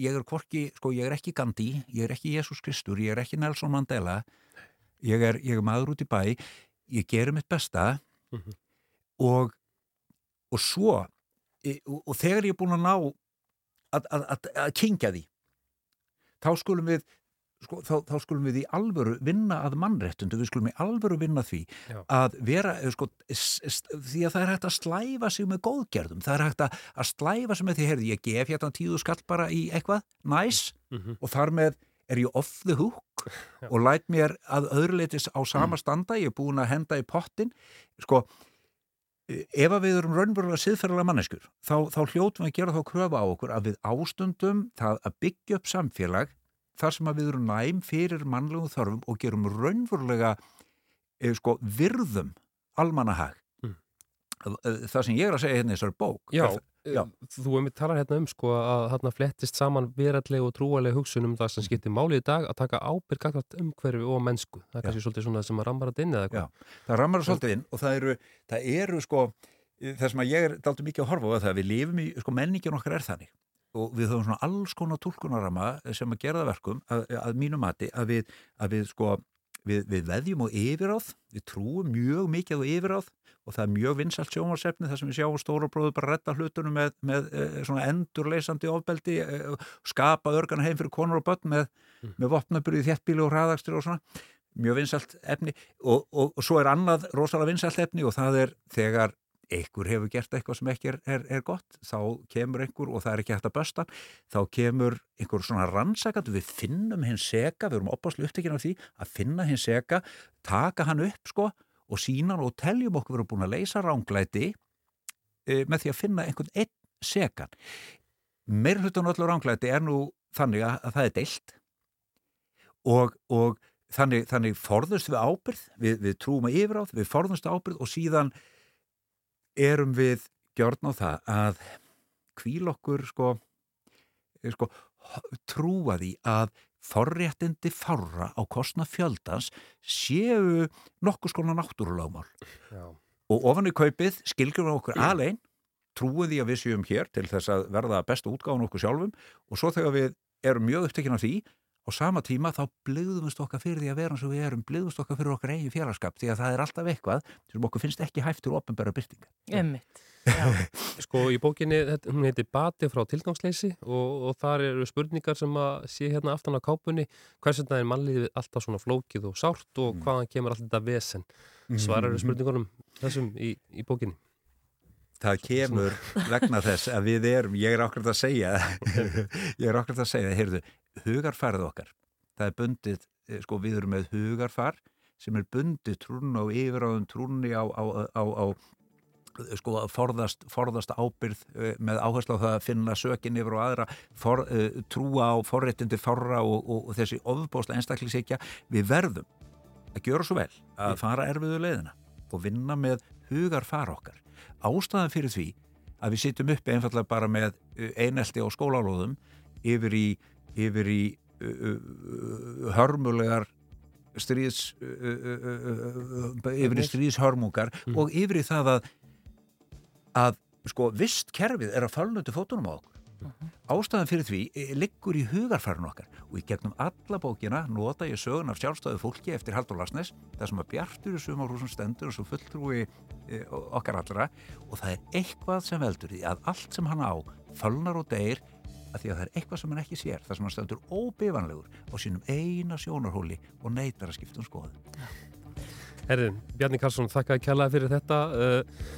S9: ég er hvorki, sko ég er ekki Gandhi ég er ekki Jésús Kristur, ég er ekki Nelson Mandela ég er, ég er maður út í bæ ég gerir mitt besta
S3: Mhm.
S9: og og svo e, og, og þegar ég er búin að ná að, að, að, að kingja því þá skulum við sko, þá, þá skulum við í alvöru vinna að mannréttundu, við skulum í alvöru vinna því
S3: Já.
S9: að vera eh, sko, s, því að það er hægt að slæfa sig með góðgerðum, það er hægt að, slæfa sig með því, heyrði, ég gef hérna tíðu skall bara í eitthvað, næs
S3: Mhm.
S9: og þar með er ég off the hook og læt mér að öðruleitis á sama standa, ég er búin að henda í pottin sko ef að við erum raunverulega siðferðilega manneskur þá, þá hljótum við að gera þá kröfa á okkur að við ástundum það að byggja upp samfélag þar sem að við erum næm fyrir mannlegum þörfum og gerum raunverulega eh, sko, virðum almannahag.
S3: Mm.
S9: það sem ég er að segja hérna í þessari bók
S3: Já,
S9: það, Já.
S3: eh, þú hefur talar hérna um sko að þarna flettist saman veralleg og trúaleg hugsun um það sem skiptir máli í dag að taka ábyrg akkvæmt umhverfi og mennsku. Það er kannski svolítið svona sem að rammar að inn eða eitthvað.
S9: Það rammar svolítið inn og það eru, það eru sko það sem að ég er daldur mikið að horfa á það að við lifum í, sko menningin okkar er þannig. Og við höfum svona alls konar tólkunarama sem að gera það verkum að, að mínu mati að við, að við sko við, við veðjum á yfiráð við trúum mjög mikið á yfiráð og það er mjög vinsalt sjónvarsefni þar sem við sjáum stóra bróður bara redda hlutunum með, með eh, svona endurleysandi ofbeldi eh, skapa örgana heim fyrir konur og börn með, með vopnaburði þéttbíli og hraðakstur og svona. Mjög vinsalt efni og, og, og svo er annað rosalega vinsalt efni og það er þegar einhver hefur gert eitthvað sem ekki er, er, er gott þá kemur einhver og það er ekki hægt að bösta þá kemur einhver svona rannsakand við finnum hins seka, við erum opaslu upptekinn af því að finna hins seka taka hann upp sko og sína hann og teljum okkur verið búin að leysa ránglæti e, með því að finna einhvern einn sekan. Meir hlutan öllu ránglæti er nú þannig að, að það er deilt og, og þannig, þannig forðust við ábyrð við, við trúum að yfiráð, við forðumst ábyrð og síðan erum við gjörn á það að kvíl okkur sko, sko trúa því að forréttindi fárra á kostna fjöldans séu nokkuð skona náttúrulagmál og ofan í kaupið skilgjum okkur alein trúið því að við séum hér til þess að verða besta útgáðan okkur sjálfum og svo þegar við erum mjög upptekinn af því á sama tíma þá bliðumst okkar fyrir því að vera eins og við erum bliðumst okkar fyrir okkar eigin félagskap því að það er alltaf eitthvað sem okkur finnst ekki hæft til ofnbæra byrtinga
S2: Emmitt.
S3: Sko í bókinni, þetta- hún heiti Bati frá tilgangsleysi og, og þar eru spurningar sem að sé hérna aftan á kápunni. Hvers vegna er mannliðið alltaf svona flókið og sárt og hvaðan kemur alltaf þetta vesen? Svarar eru spurningunum þessum í, í bókinni?
S9: Það kemur vegna þess að við erum, ég er okkur að segja ég er okkur að segja, heyrðu hugarfarið okkar, það er bundið eh, sko við erum með hugarfar sem er bundið trún og yfiráðum trúnni á, á, á, á sko að forðast, forðast ábyrð eh, með áherslu á það að finna sökin yfir og aðra, for, uh, trúa á forréttindi forra og, og, og þessi ofbóðslega einstaklisíkja, við verðum að gjöra svo vel að fara erfiðu leiðina og vinna með hugar fara okkar. Ástæðan fyrir því að við sittum uppi einfallega bara með einelti á skólalóðum yfir í, yfir í hörmulegar stríðs yfir í stríðshörmungar
S3: Mm.
S9: og yfir í það að að sko vist kerfið er að fölnötu fótunum á okkur. Ástæðan fyrir því eh, liggur í hugarfærun okkar og í gegnum alla bókina nota ég sögun af sjálfstæðu fólki eftir Haldur Larsnes það sem að bjartur í sumarhúsum stendur og svo fulltrúi e, okkar allra og það er eitthvað sem veldur því að allt sem hann á fölnar og deyr að því að það er eitthvað sem hann ekki sér það sem hann stendur óbifanlegur á sínum eina sjónarhóli og neytar að skipta um skoðun
S3: Herðin, Bjarni Karlsson, þakka að kjallaði fyrir þetta uh,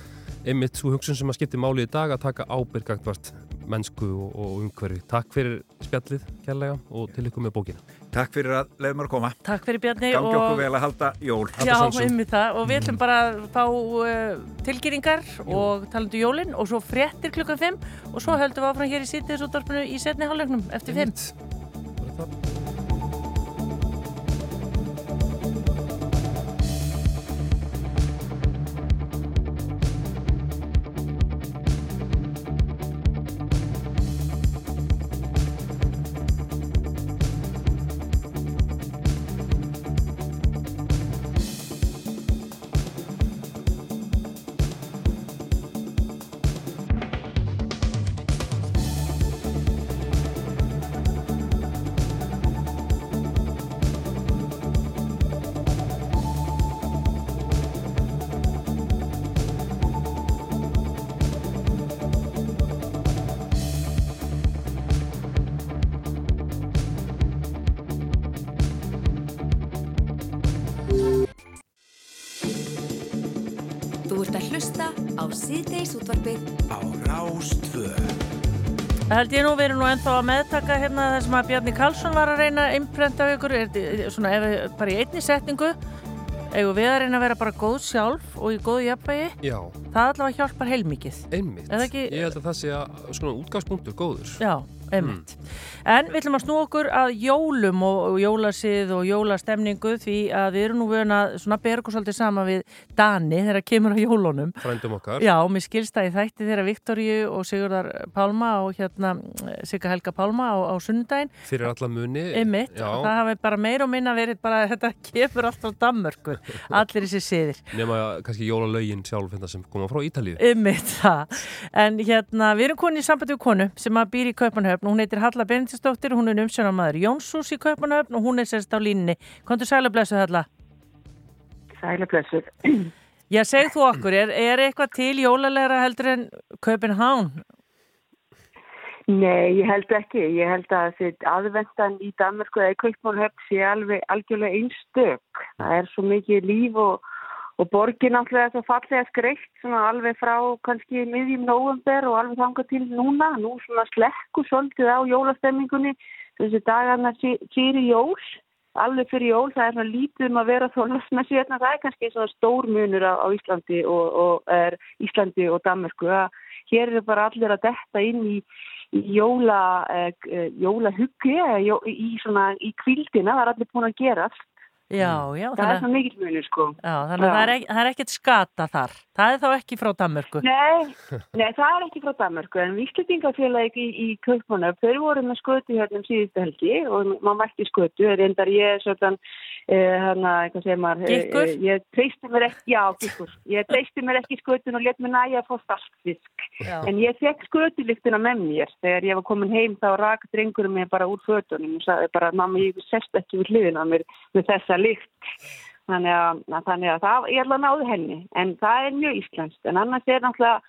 S3: einmitt svo hugsun sem að skipti máli í dag að taka ábyrgangvart mennsku og, og umhverfi. Takk fyrir spjallið kjallega og til ykkur með bókina.
S9: Takk fyrir að leiðum að koma.
S2: Takk fyrir Bjarni
S9: Gangi
S2: og-
S9: okkur vel að halda jól.
S2: Já, einmitt það. Og við ætlum bara að fá uh, tilgýringar og talandu jólinn og svo fréttir klukkan 5 og svo höldum við áfram hér í sýttiðsúttarpinu í setni hálfleiknum eftir 5 Það held ég nú verið nú ennþá að meðtaka hérna það sem að Bjarni Karlsson var að reyna að imprenta ykkur, er, svona ef við bara í einni setningu eigum við að reyna að vera bara góð sjálf og í góðu jafnvægi?
S3: Já,
S2: það allavega hjálpar heilmikið.
S3: Einmitt. Ég held að það sé að svona útgangspunktur góður.
S2: Já, einmitt. En við ætlum að snú okkur að jólum og, og jólasið og jólastemningu því að við erum nú vöna að svona svolítið sama við Dani þegar kemur á jólunum.
S3: Frændum okkar.
S2: Já, mér skilst það í þætti þeirra Viktoríu og Sigurðar Pálma og hérna Sigga Helga Pálma á, á sunnudaginn.
S3: Fyrir alla muni.
S2: Einmitt,
S3: Já,
S2: og það hafi bara meira og minna verið bara þetta kemur allt frá Danmörku, allir þessi siðir.
S3: nema kannski jólalögin sjálf hérna sem koma frá Ítalíu.
S2: Einmitt það. En hérna, við erum konið í sambandi við konu sem að býr í Kaupanhöfn og hún heitir Halla Benediktsdóttir og hún er umsjónamaður Jónsús í Kaupanhöfn og hún er sérst á línni. Kontur sæla blessu Halla?
S10: Sæla blessu.
S2: Já, segð þú okkur, er, er eitthvað til jólalegra heldur en Kaupanhán?
S10: Nei, ég held ekki. Ég held að þetta aðvendan í Danmarku eða í Kaupmannhöfn sé alveg algjörlega einstök. Það er svo mikið líf og, og borgin alltaf svo fallega skreitt alveg frá kannski miðjum nóvember og alveg þangað til núna. Nú svona slekku svolítið á jólastemmingunni þessi dagarna fyrir jól. Alveg fyrir jól, það er svona lítið um að vera þólasn með sérna. Það er kannski svona stór munur á, á Íslandi og, og er Íslandi og Danmarku. Að hér eru bara allir að detta inn í í jóla, eh, jólahuggi jó, í, svona, í kvildina, það er allir búin að gerast.
S2: Já, já.
S10: Það er svona mikill munur sko.
S2: Já, þannig að það er, er ekkert skata þar. Það er þá ekki frá Danmörku.
S10: Nei, nei, það er ekki frá Danmarku en Víslutingafélagi í, í Kaupmannöf, þau voru með skötu hérna um síðustu helgi og maður mætti skötu, reyndar ég svona, eh, hana, hvað segir maður, eh,
S2: Gikkur?
S10: eh, ég treysti mér ekki, já, gikkur, ég treysti mér ekki skötun og let mér næja að fá startfisk,
S2: Já.
S10: en ég fekk skötulíktina með mér, þegar ég var komin heim þá rak og þessa líkt. Þannig að, þannig að það, ég ætla að náðu henni, en það er mjög íslenskt. En annars er náttúrulega,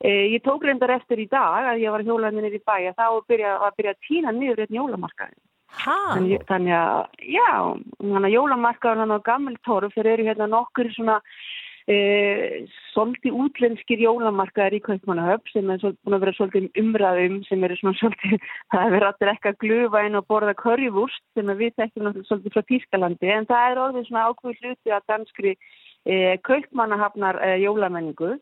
S10: e, ég tók reyndar eftir í dag að ég var hjólaðinni niður í bæ að þá byrja, var að byrja að týna niður einn jólamarkaðin. Þannig, þannig að, já, þannig að jólamarkaðin hann á gammal torf, þeir eru hérna nokkur svona e, svolítið útlenskir jólamarkaðir í Kaupmannahöfn sem er búin að vera svolítið umræðum sem eru svona svolítið, það er verið að drekka glufa inn og borða körjúvúst sem að við þekkjum svolítið frá Tískalandi en það er orðið svona ákveð hluti að danskri e, Kaupmannahafnar e, jólamenningu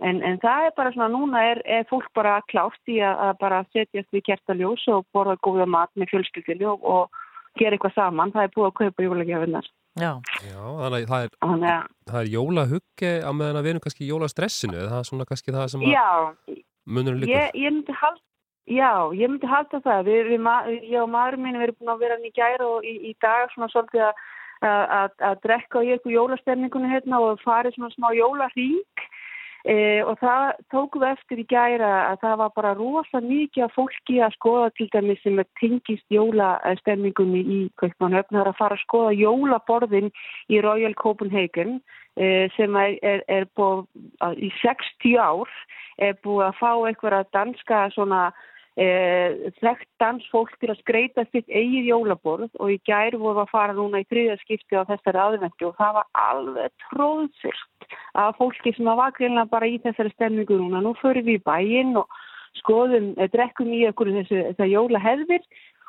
S10: en, en það er bara svona núna er, er fólk bara klárt í að, að bara setjast við kertaljós og borða góða mat með fjölskyldinu og, og gera eitthvað saman, það er búið að kaupa jólagjafinnar.
S2: Já.
S3: Já, þannig að það er,
S10: Þannig að,
S3: það er jólahugge á meðan að við erum kannski í jólastressinu, eða það er svona kannski það sem að
S10: já,
S3: munurinn liggur.
S10: ég, ég myndi halda, já, ég myndi halda það. Við, við, ég og maðurinn minn, við erum búin að vera hann í gæra og í, í dag svona svolítið að, að, að, að drekka í eitthvað jólastemningunni hérna og farið svona smá jólahring. E, og það tókum við eftir í gæra að það var bara rosa mikið af fólki að skoða til dæmis sem tengist jólastemningunni í Kaupmannhöfn. Það er að fara að skoða jólaborðin í Royal Copenhagen e, sem er, er, er búið að- í 60 ár er búið að fá eitthvað danska svona þekkt dansfólk til að skreita sitt eigið jólaborð og í gær voru að fara núna í þriða skipti á þessari aðvendu og það var alveg tróðsyrst af fólki sem var greinlega bara í þessari stemningu núna. Nú förum við í bæinn og skoðum, eh, drekkum í okkur þessu, þessu jólaheðvir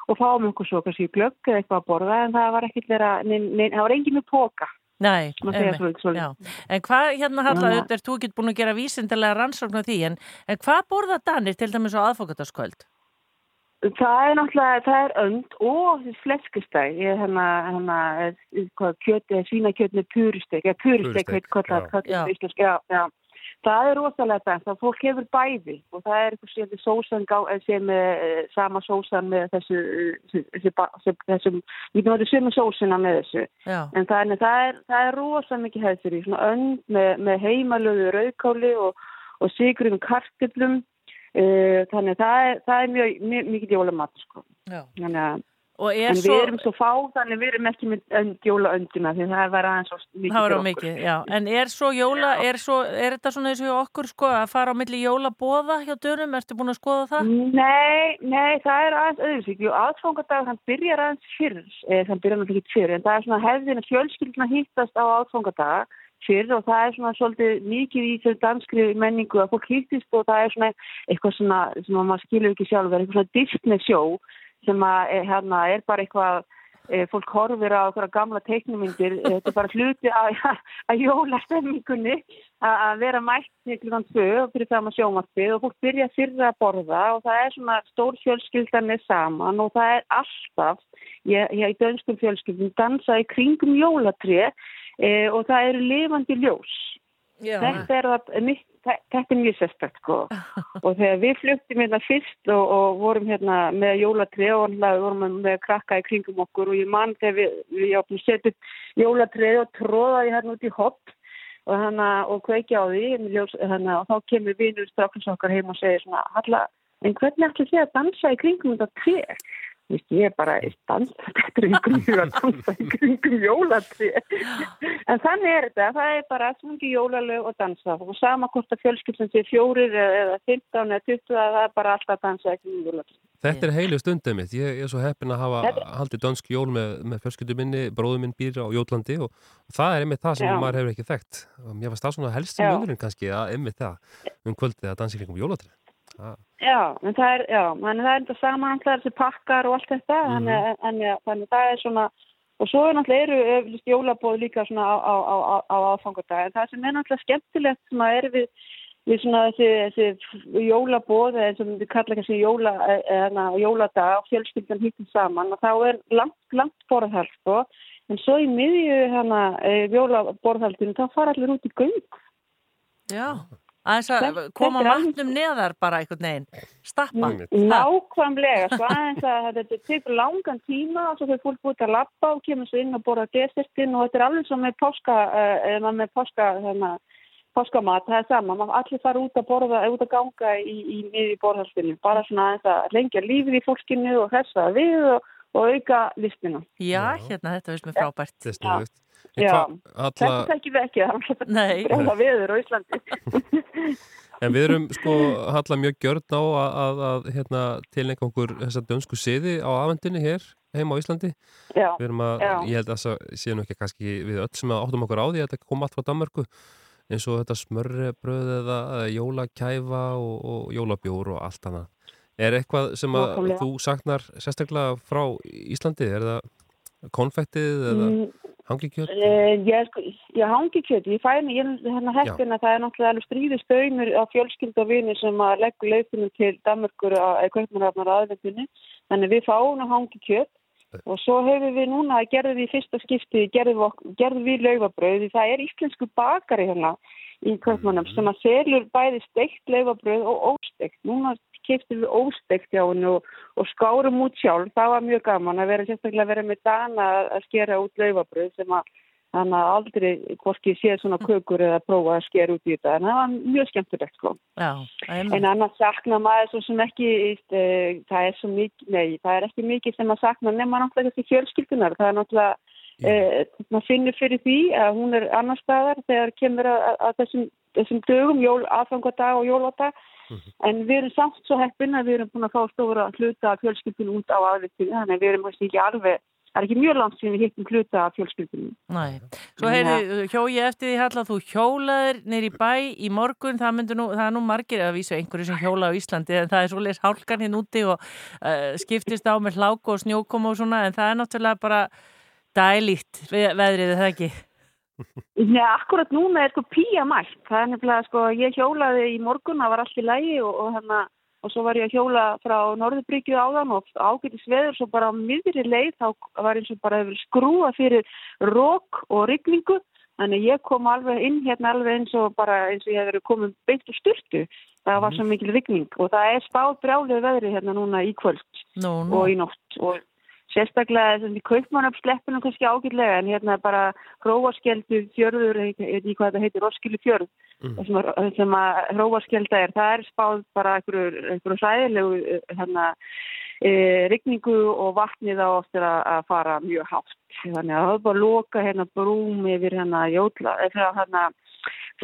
S10: og fáum okkur svo kannski glögg eða eitthvað að borða en það var ekkert vera, nein, nein, það var engin með póka.
S2: Nei. En hvað, hérna Halla,
S10: Þannig að-
S2: auðvitað er þú ekki búin að gera vísindilega rannsókn á því, en, en hvað borða Danir til dæmis á aðfókataskvöld?
S10: Það er náttúrulega, það er önd og þessi fleskustæg, ég er hérna, hérna, eh, hvað, kjöt, svínakjöt með purustek, eða veit hvað það,
S3: já.
S10: hvað það er íslensk, já, já. Það er rosalega bænt, það fólk hefur bæði og það er eitthvað sem sósan eh, sem er sama sósan með þessu, eh, þessu, þessu, þessum, við náttúrulega sömu sósina með þessu.
S2: Já,
S10: En það er, það er, það er rosalega mikið hefð fyrir því, svona önd með, með heimalögu rauðkáli og, og sigrum kartöflum. Uh, þannig að það er, það er mjög, mjög mikið jólamat, sko. Þannig að,
S2: Og er
S10: en
S2: svo,
S10: við erum svo fá, þannig við erum ekki með önd, jólaöndina, því það var aðeins svo mikið fyrir okkur.
S2: mikið. En er svo jóla, er, svo, er þetta svona eins og okkur, sko, að fara á milli jólabóða hjá dönum? Ertu búin að skoða það?
S10: Nei, nei, það er aðeins öðruvísík. Jú, aðfangadag, hann byrjar aðeins fyrr, eh, hann byrjar náttúrulega ekki fyrr, en það er svona hefðin að fjölskylduna hýttast á aðfangadag fyrr og það er svona svolítið mikið í þessu danskri menningu að fólk hýttist og það er svona eitthvað svona sem að maður skilur ekki sjálfur, eitthvað svona Disney show sem að eh, hérna er bara eitthvað eh, fólk horfir á okkur gamla teiknumyndir, eh, þetta er bara hluti að, að jólastemmingunni að vera mætt til klukkan tvö og fyrir það með sjómarfið og fólk byrja fyrir að borða og það er svona stór fjölskyldan með saman og það er alltaf, ég, ég í dönskum fjölskyldum dansa í kringum jólatrið e, og það eru lifandi ljós.
S2: Já.
S10: Þetta er, það, mitt, þetta er mjög sérstætt sko og þegar við fluttum hérna fyrst og, og vorum hérna með jólatrið og alltaf vorum með, krakka í kringum okkur og ég mann þegar við, við setjum jólatrið og tróðaði hérna út í hopp og, hana, og kveikja á því ljós, hana, og þá kemur vinur strákins okkar heim og segir svona en hvernig ætli þið að dansa í kringum þetta tré? Ég er bara í í kringum jólatré en þannig er þetta það er bara smungi jólalög og dansa og sama hvort að fjölskyldum sé fjórir eða 15 eða 20 það er bara alltaf dansa
S3: Þetta er heilu stundið mitt. Ég er svo heppin að hafa
S10: Þetta-
S3: haldið dönsk jól með, með fjölskyldu minni, bróðu minn býr á Jólandi og, og það er einmitt það sem
S10: Já.
S3: maður hefur ekki þekkt. Og mér fannst það svona helst sem öðrun kannski að einmitt það um kvöldið að dansa kringum jólatrið. Það-
S10: Já, en það er, já, en það er þetta saman alltaf þessi pakkar og allt þetta
S3: Mhm.
S10: þannig, en, en, ja, þannig það er svona og svo er náttúrulega eru eflust jólabóð líka svona á, á, á, á, á aðfangadag en það sem er náttúrulega skemmtilegt sem að er við, við svona þessi, þessi jólabóð eða sem við kalla kannski jóla, eða, jóladag og fjölskyldan hittum saman og þá er langt, langt borðhald sko. en svo í miðju hana, jólaborðhaldinu þá fara allir út í göng
S2: Já. Aðeins að koma matnum neðar bara einhvern veginn. Stappa.
S10: Nákvæmlega, sko aðeins að þetta tekur langan tíma og svo fyrir fólk út að lappa og kemur svo inn og borða desertinn og þetta er alveg svo með páska, uh, eða með páska, hérna, páskamat, það er sama, maður allir fara út að borða, út að ganga í, í miði borðarspilinu, bara svona aðeins að lengja lífið í fólkinu og þessa við og, og auka listina.
S2: Já, hérna, þetta veist mér frábært.
S3: Þetta er
S10: Já.
S3: hvað,
S10: Þetta
S3: alla,
S10: tekjum við ekki, það er alltaf viður á Íslandi.
S3: en við erum sko halla mjög gjörn á að, að, að hérna, tilneinka okkur þessa dönsku siði á afendinni hér heima á Íslandi.
S10: Já,
S3: Við erum að,
S10: Já.
S3: ég held að það sé nú ekki kannski við öll sem að áttum okkur á því að þetta kom allt frá Danmarku eins og þetta smörrebröð eða eða jólakæfa og, og jólabjór og allt annað. Er eitthvað sem að
S10: Nákvæmlega.
S3: þú saknar sérstaklega frá Íslandi? Er það konfektið eða
S10: Mm,
S3: hangikjöt?
S10: Uh, ég, sko, ég hangi kjöti, ég fæ ég er hérna heppin að það er náttúrulega alveg stríðist döymur á fjölskyld og vini sem að leggur leifinum til Danmarkur eða kaupmanrafnar aðvendinu þannig við fáum að hangi kjöt og svo hefur við núna, gerðum við í fyrsta skipti, gerðum við, gerðum við laufabröð, það er íslensku bakari hérna í Kaupmannum sem að selur bæði steikt laufabröð og ósteikt. Núna keftum við ósteikt hjá henni og, og skárum út sjálf, það var mjög gaman að vera sérstaklega að vera með dana að- að skera út laufabröð sem að Þannig að aldrei hvorki séð svona kökur eða prófa að skera út í þetta. En það var mjög skemmtilegt sko.
S2: Já,
S10: En annars sakna maður svo sem ekki, e, það er svo mikið, nei, það er ekki mikið sem að sakna nema náttúrulega þessi fjölskyldunar. Það er náttúrulega, e, maður finnur fyrir því að hún er annar staðar þegar kemur að, að þessum, þessum dögum, jól, aðfangadag og jóláta. En við erum samt svo heppin að við erum búin að fá stóra hluta fjölskyldun út á aðvitinu. Þannig að við erum ekki alveg, það er ekki mjög langt sem við hittum hluta fjölskyldunum.
S2: Nei, svo heyrðu, hjó ég eftir því Halla, þú hjólaðir neyri bæ í morgun, það myndur nú, það er nú margir að vísa einhverju sem hjóla á Íslandi en það er svoleiðis hálkan hinn úti og uh, skiptist á með hlák og snjókom og svona en það er náttúrulega bara dælíkt ve- veðrið, er það ekki?
S10: Nei, akkurat núna er sko pía mætt. Það er nefnilega sko, ég hjólaði í morgun, það var allt í lægi og, og hérna, og svo var ég að hjóla frá Norðurbryggju áðan og ágætis veður, svo bara á miðri leið þá var eins og bara skrúa fyrir rók og rigningu. Þannig ég kom alveg inn hérna alveg eins og bara eins og ég hef verið komin beint úr styrtu. Það var svo mikil rigning og það er spáð brjálið veðri hérna núna í kvöld
S2: Nú, nú.
S10: og í nótt og sérstaklega þessum í kaupmannöfsleppinu kannski ágætlega en hérna bara hróaskeldu fjörður, ég veit ekki hvað þetta heitir, roskilu fjörð að- sem að hróaskelda er, það er spáð bara einhverju, hræðilegu eh, hérna, e, rigningu og vatnið á oftir að, að fara mjög hátt. Þannig að það er bara að loka hérna brúm yfir hérna jótla, eh, frá hérna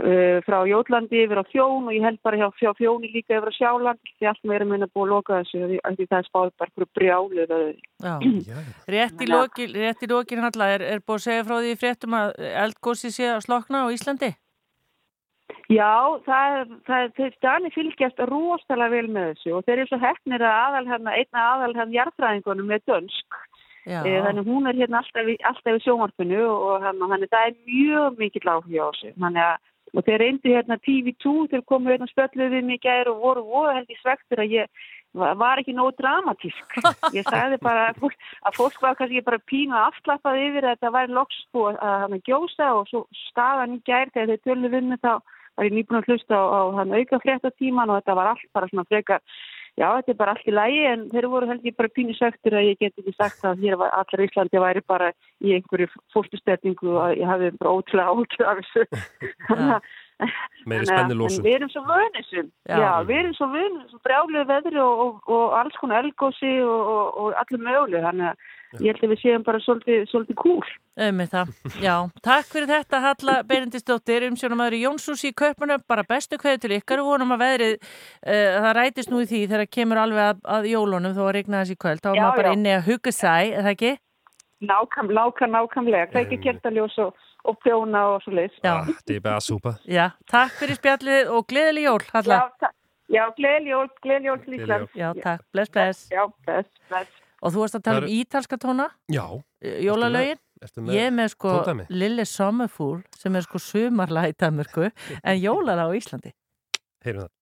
S10: eh, frá Jótlandi yfir á Fjón og ég held bara hjá, hjá Fjóni líka yfir á Sjáland því allt meira meina búið að loka þessu því, það er spáð bara fyrir brjálið
S2: Já, rétt í lokin, rétt í lokin Halla, er, er búið að segja frá því í fréttum að eldgósi sé að slokna á Íslandi?
S10: Já, það, er- það, er- þeir stani fylgjast rosalega vel með þessu og þeir eru svo hefnir að aðal hérna, einna aðal hérna jarðfræðingunum með dönsk.
S2: Já.
S10: E, þannig hún er hérna alltaf í, alltaf í sjónvarpinu og hérna, þannig það er mjög mikill áhuga á þessu. Þannig að og þeir reyndu hérna TV2 þeir komu hérna spölluð við mig í gær og voru voru held í svektur að ég var ekki nógu dramatísk. Ég sagði bara að fólk, að fólk var kannski bara pínu afslappað yfir að þetta væri loks sko að hann að gjósa og svo staðan í gær þegar þeir tölu við mig þá var ég nýbúin að hlusta á, á hann auka fréttatíman og þetta var allt bara svona frekar Já, þetta er bara allt í lægi en þeir voru held ég bara pínu söktur að ég get ekki sagt að hér var allar Íslandi væri bara í einhverju fórstustetningu og ég hafi bara ótrúlega ótrúlega af þessu. Þannig að-
S3: Meiri
S10: að-
S3: spennilosun.
S10: en Við erum svo vönisum. Við erum svo vönisum, svo brjálegu veðri og, og, og alls konar elgósi og, og, og allir möguleg. Þannig að ég held að við séum bara svolítið, svolítið kúl.
S2: Með það, já. Takk fyrir þetta Halla Berendisdóttir, umsjónumæður í Jónsús í Kaupanöf, bara bestu kveðu til ykkar og vonum að veðrið, uh, það rætist nú í því þegar kemur alveg að, að jólunum þó að regna þessi kvöld, þá er maður bara
S10: já.
S2: inni að hugga sæ, er það ekki?
S10: Nákam, nákam, nákamlega. Kveiki kertaljós og, og prjóna og svo leiðis.
S2: Já.
S3: Det er bare super.
S2: Já, takk fyrir spjallið og gleðileg jól, Halla.
S10: Já, takk. Já, gleðileg jól, gleðileg jól til Ísland.
S2: Já, takk, bless, bless.
S10: Já, bless, bless.
S2: Og þú varst að tala um
S3: Það
S2: ítalska tóna,
S3: Já.
S2: jólalögin. Ég er með sko
S3: tóndæmi?
S2: Lille Sommerfúl sem er sko sumarlag í Danmörku en jólalag á Íslandi.
S3: Heyrum það.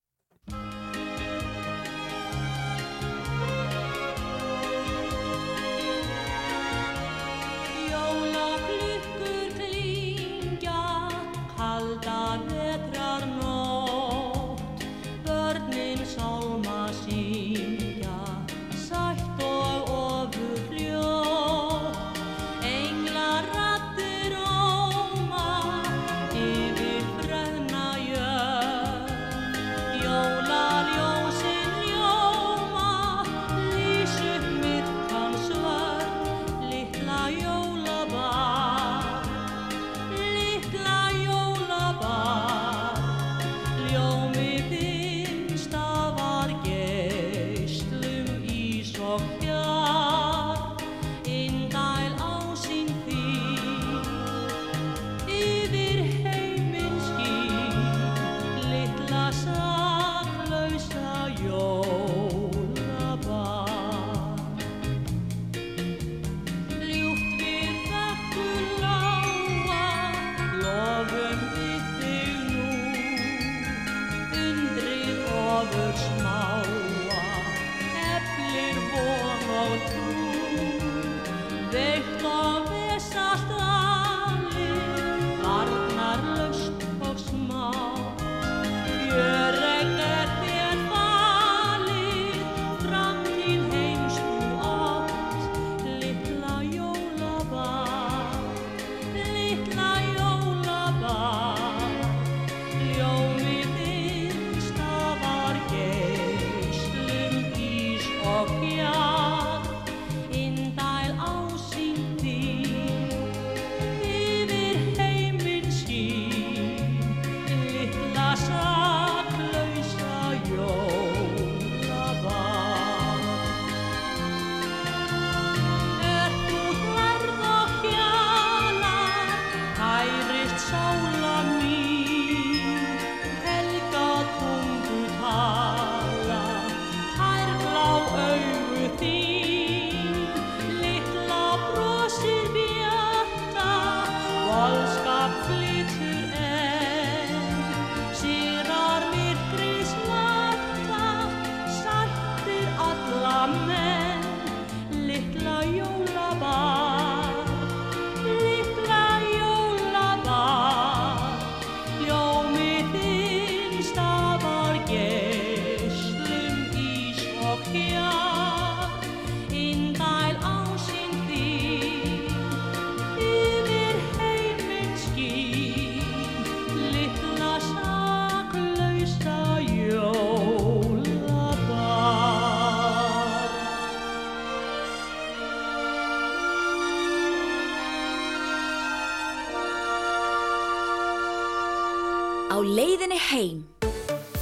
S11: Leiðinni heim.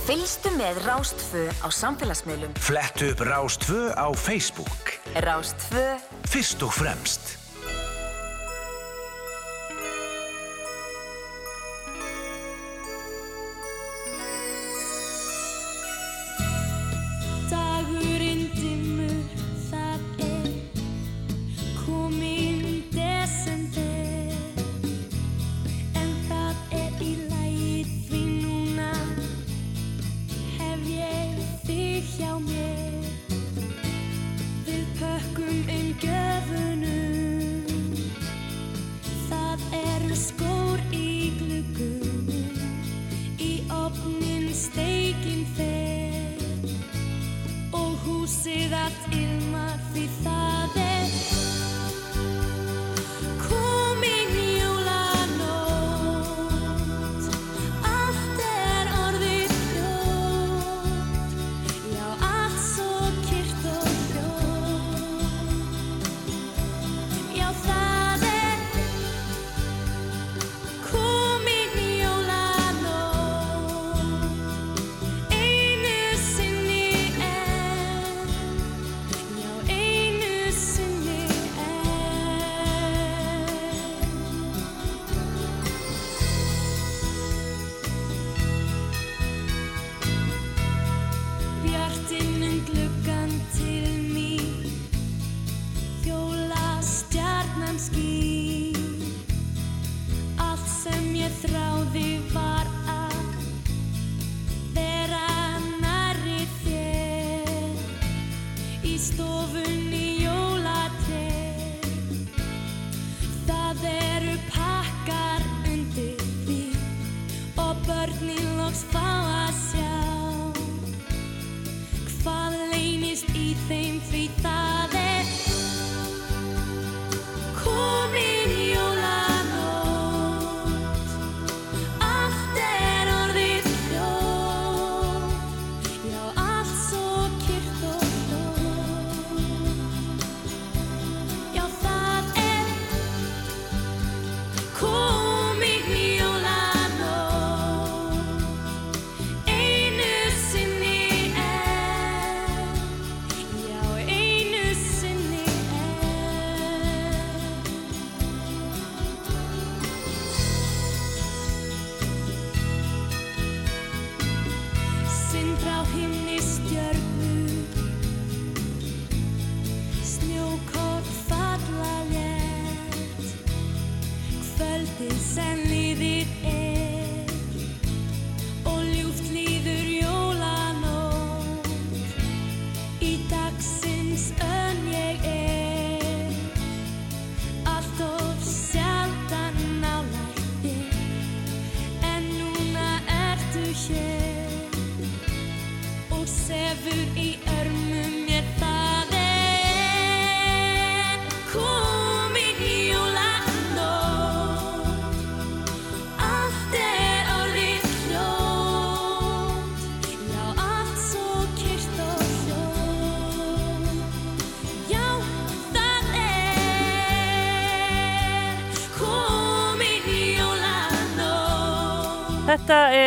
S11: Fylgstu með Rástfö á samfélagsmiðlum.
S12: Flettu upp Rástfö á Facebook.
S11: Rástfö.
S12: Fyrst og fremst.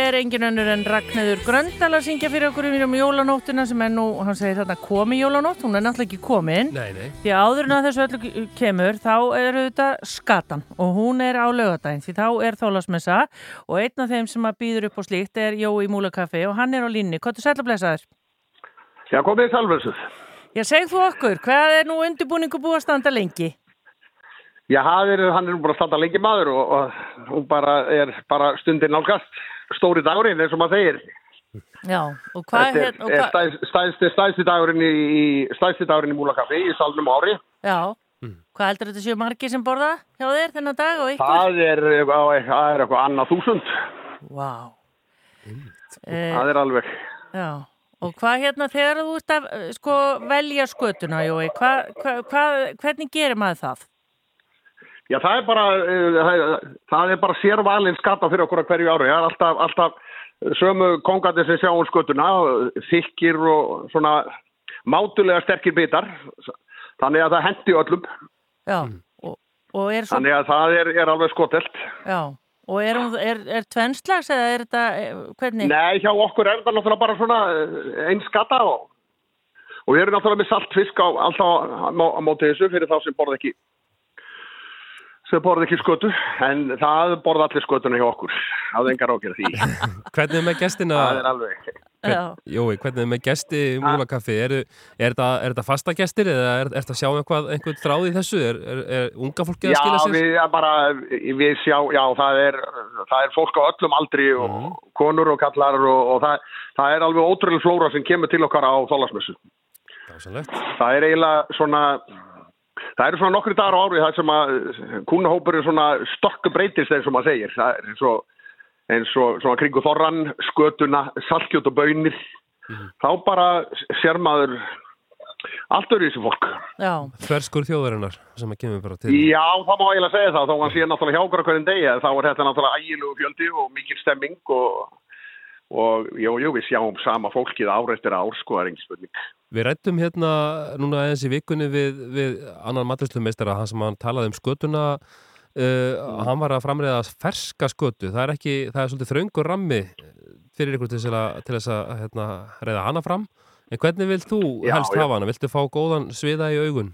S8: Er
S2: engin önnur en Ragnæður Gröndal að syngja fyrir okkur um jólanóttina sem er nú, hann segir þarna komi jólanótt, hún er náttúrulega ekki komin
S3: Nei, nei.
S2: því áður en að þessu öllu kemur þá er þetta skatan og hún er á lögadaginn því þá er þólasmessa og einn af þeim sem að býður upp á slíkt er Jói Múlakaffi og hann er á línni. Hvað er sætla blessaður?
S13: Já, komið salversuð.
S2: Já, segð þú okkur, hvað er nú undirbúningu búið að standa lengi?
S13: Já, hann er, hann er nú bara að standa lengi maður og, og hún bara er bara stundin nálgast stóri dagurinn eins og maður segir.
S2: Já, og hvað er, hvað,
S13: stæðsti, stæðsti, dagurinn í, í stæðsti dagurinn í Múlakaffi í salnum ári.
S2: já, hvað heldur þetta séu margir sem borða hjá þér þennan dag og ykkur?
S13: Það er, það er eitthvað annað þúsund.
S2: Vá. Eh,
S13: Það er alveg.
S2: Já, og hvað hérna þegar þú ert að eh, sko velja skötuna, Jói, hvað, hvað, hvað, hvernig gerir maður það?
S13: Já, það er bara, uh, það- það er bara sérvalinn skata fyrir okkur að hverju ári. Það er alltaf, alltaf sömu kongandi sem sjáum skötuna, þykir og svona mátulega sterkir bitar. Þannig að það hendi öllum.
S2: Já, og, og er svo,
S13: Þannig að það er, er alveg skotelt.
S2: já, Og er, er, er tvennslags eða er þetta, eh, hvernig?
S13: Nei, hjá okkur er það náttúrulega bara svona eh, eins skata og, og við erum náttúrulega með saltfisk á, alltaf á, á móti þessu fyrir þá sem borða ekki sem borða ekki skötu en það borða allir skötuna hjá okkur það er engar ákveð því
S3: Hvernig er með gestina?
S13: það er alveg
S2: Já.
S3: Jói, hvernig er með gesti í Múlakaffi? Er, er þetta er fasta gestir eða er, þetta að sjá eitthvað, einhvern þráð í þessu? Er, er, er unga fólkið að
S13: Já,
S3: skila sér?
S13: við bara, við sjá, já, það er, það er fólk á öllum aldri og
S3: Mhm.
S13: konur og kallar og, og það, það er alveg ótrúlega flóra sem kemur til okkar á þólasmessu. Það er eiginlega svona, það eru svona nokkri dagar á árið það sem að kúnahópurinn svona stokku breytist eins og maður segir. Það er eins og, eins og svona kringu þorran, skötuna, salkjótt og bönir. Þá bara sér maður allt öru í þessu fólk.
S2: Já.
S3: Þverskur þjóðarinnar sem að kemur bara til.
S13: Já, það má eiginlega segja það, þó hann sé náttúrulega hjá okkur hverjum degi, þá er þetta náttúrulega ægilegu fjöldi og mikil stemming og, og jú, jú, við sjáum sama fólkið ár eftir ár, sko, er engin spurning.
S3: Við rættum hérna núna eins í vikunni við, við annan maturslumeistara, hann sem hann talaði um skötuna, uh, hann var að framreiða ferska skötu. Það er ekki, það er svolítið þröngur rammi fyrir ykkur til þess að, til þess að hérna, reyða hana fram. En hvernig vilt þú
S13: Já,
S3: helst
S13: já.
S3: hafa hana? Viltu fá góðan sviða í augun?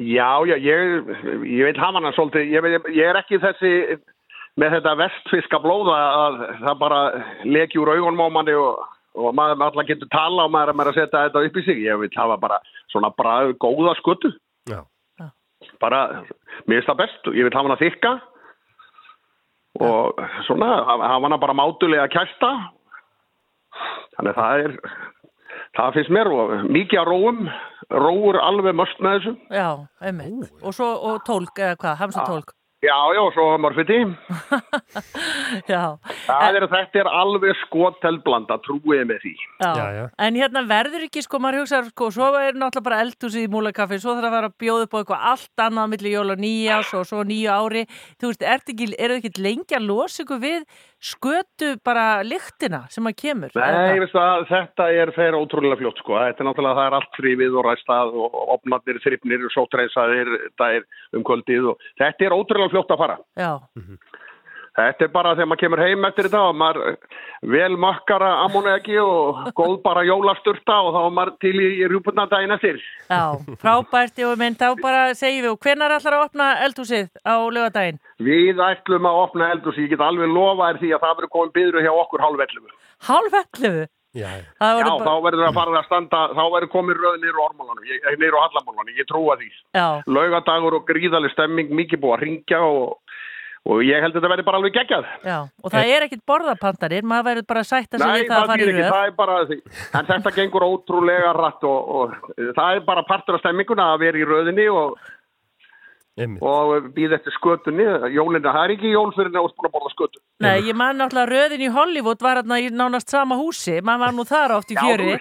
S13: Já, já, ég, ég veit hafa hana svolítið, ég, ég er ekki þessi með þetta vestfiska blóða að það bara leki úr augunum á manni og, og maður alltaf getur tala og maður er með að setja þetta upp í sig. Ég vil hafa bara svona bara góða skötu.
S3: Já.
S13: Bara, mér finnst það best. Ég vil hafa hana þykka og svona hafa hana bara mátulega kæsta. Þannig að það er, það finnst mér og mikið að róum, róur alveg möst með þessu.
S2: Já, einmitt. Og svo, og tólk, eða hvað, hamsa tólk.
S13: Já, já, svo morfiti.
S2: Já.
S13: Það er, þetta er alveg skotelblanda, trúið með því.
S2: Já. En hérna verður ekki, sko, maður hugsa, sko, svo er náttúrulega bara eldhúsið í múlakaffi, svo þarf að vera að bjóða upp á eitthvað allt annað millir jól og nýjás og svo nýju ári. Þú veist, er ekki, eru ekki lengi að losa ykkur við skötu bara lyktina sem að kemur?
S13: Nei, veistu að þetta er þeirra ótrúlega fljótt, sko. Þetta er náttúrulega, það er allt þrýfið og ræstað og opnarnir, þryfnir, sótreisaðir, fljótt að fara.
S2: Já.
S13: Þetta er bara þegar maður kemur heim eftir þetta og maður vel makkara ammónegi og góð bara jólasturta og þá er maður til í, í rjúpuna daginn eftir.
S2: Já, frábært, ég minn, þá bara segjum við, og hvenær ætlar að opna eldhúsið á lögadaginn?
S13: Við ætlum að opna eldhús, ég get alveg lofa þér því að það verður komið byður hjá okkur hálfvellu.
S2: Hálf ellefu?
S3: Já,
S13: Já, þá verður það farið að standa, þá verður komið röð nýr á ormólanum, nýr á hallamólanum, ég trúa því.
S2: Já.
S13: Laugadagur og gríðaleg stemming, mikið búið að ringja og, og ég held að þetta verður bara alveg geggjað.
S2: Já, og það er ekkit borðapandanir, maður verður bara að sig
S13: Nei,
S2: við það að fara í röð.
S13: það er bara því. En þetta gengur ótrúlega rætt og, og það er bara partur af stemminguna að vera í röðinni og, og býða eftir skötunni. Jólina, það er ekki jól fyrir
S2: Nei, ég man náttúrulega röðin í Hollywood var hérna í nánast sama húsi, maður var nú þar oft í
S13: Já,
S2: fjöri.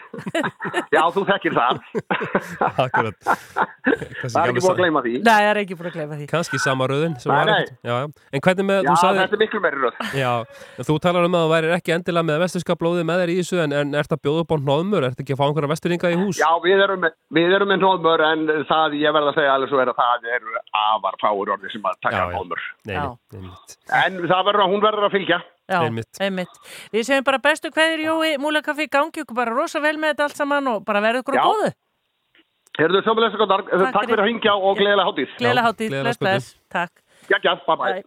S13: Já, þú þekkir það.
S3: Akkurat.
S13: Það er ekki búin að gleyma því.
S2: Nei, það er ekki búin að gleyma því.
S3: Kanski sama röðin sem
S13: Nei,
S3: var
S13: nei.
S3: ekkert. Já, já. En hvernig með,
S13: Já,
S3: þú sagði...
S13: þetta er miklu meiri röð.
S3: Já, en þú talar um að þú væri ekki endilega með vesturska blóði með þér í þessu en, en ert að bjóða upp á hnóðmur, ert ekki að fá einhverja vesturinga í hús?
S13: Já, við erum, við erum með nóðmör en það, ég verð að segja alveg svo er að það eru afar fáur orði sem að taka nóðmör.
S2: Já.
S13: En það verður að hún verður að fylgja.
S2: Já,
S3: Einmitt.
S2: einmitt. Við segjum bara bestu hverjir Jói, múlakaffi, gangi ykkur bara rosa vel með þetta allt saman og bara verður ykkur á
S13: Já.
S2: góðu.
S13: Herðu sömulegst og takk, takk fyrir að hingja og gleðilega hátíð.
S2: Gleðilega hátíð, bless, bless, takk.
S13: Gækja, bye bye.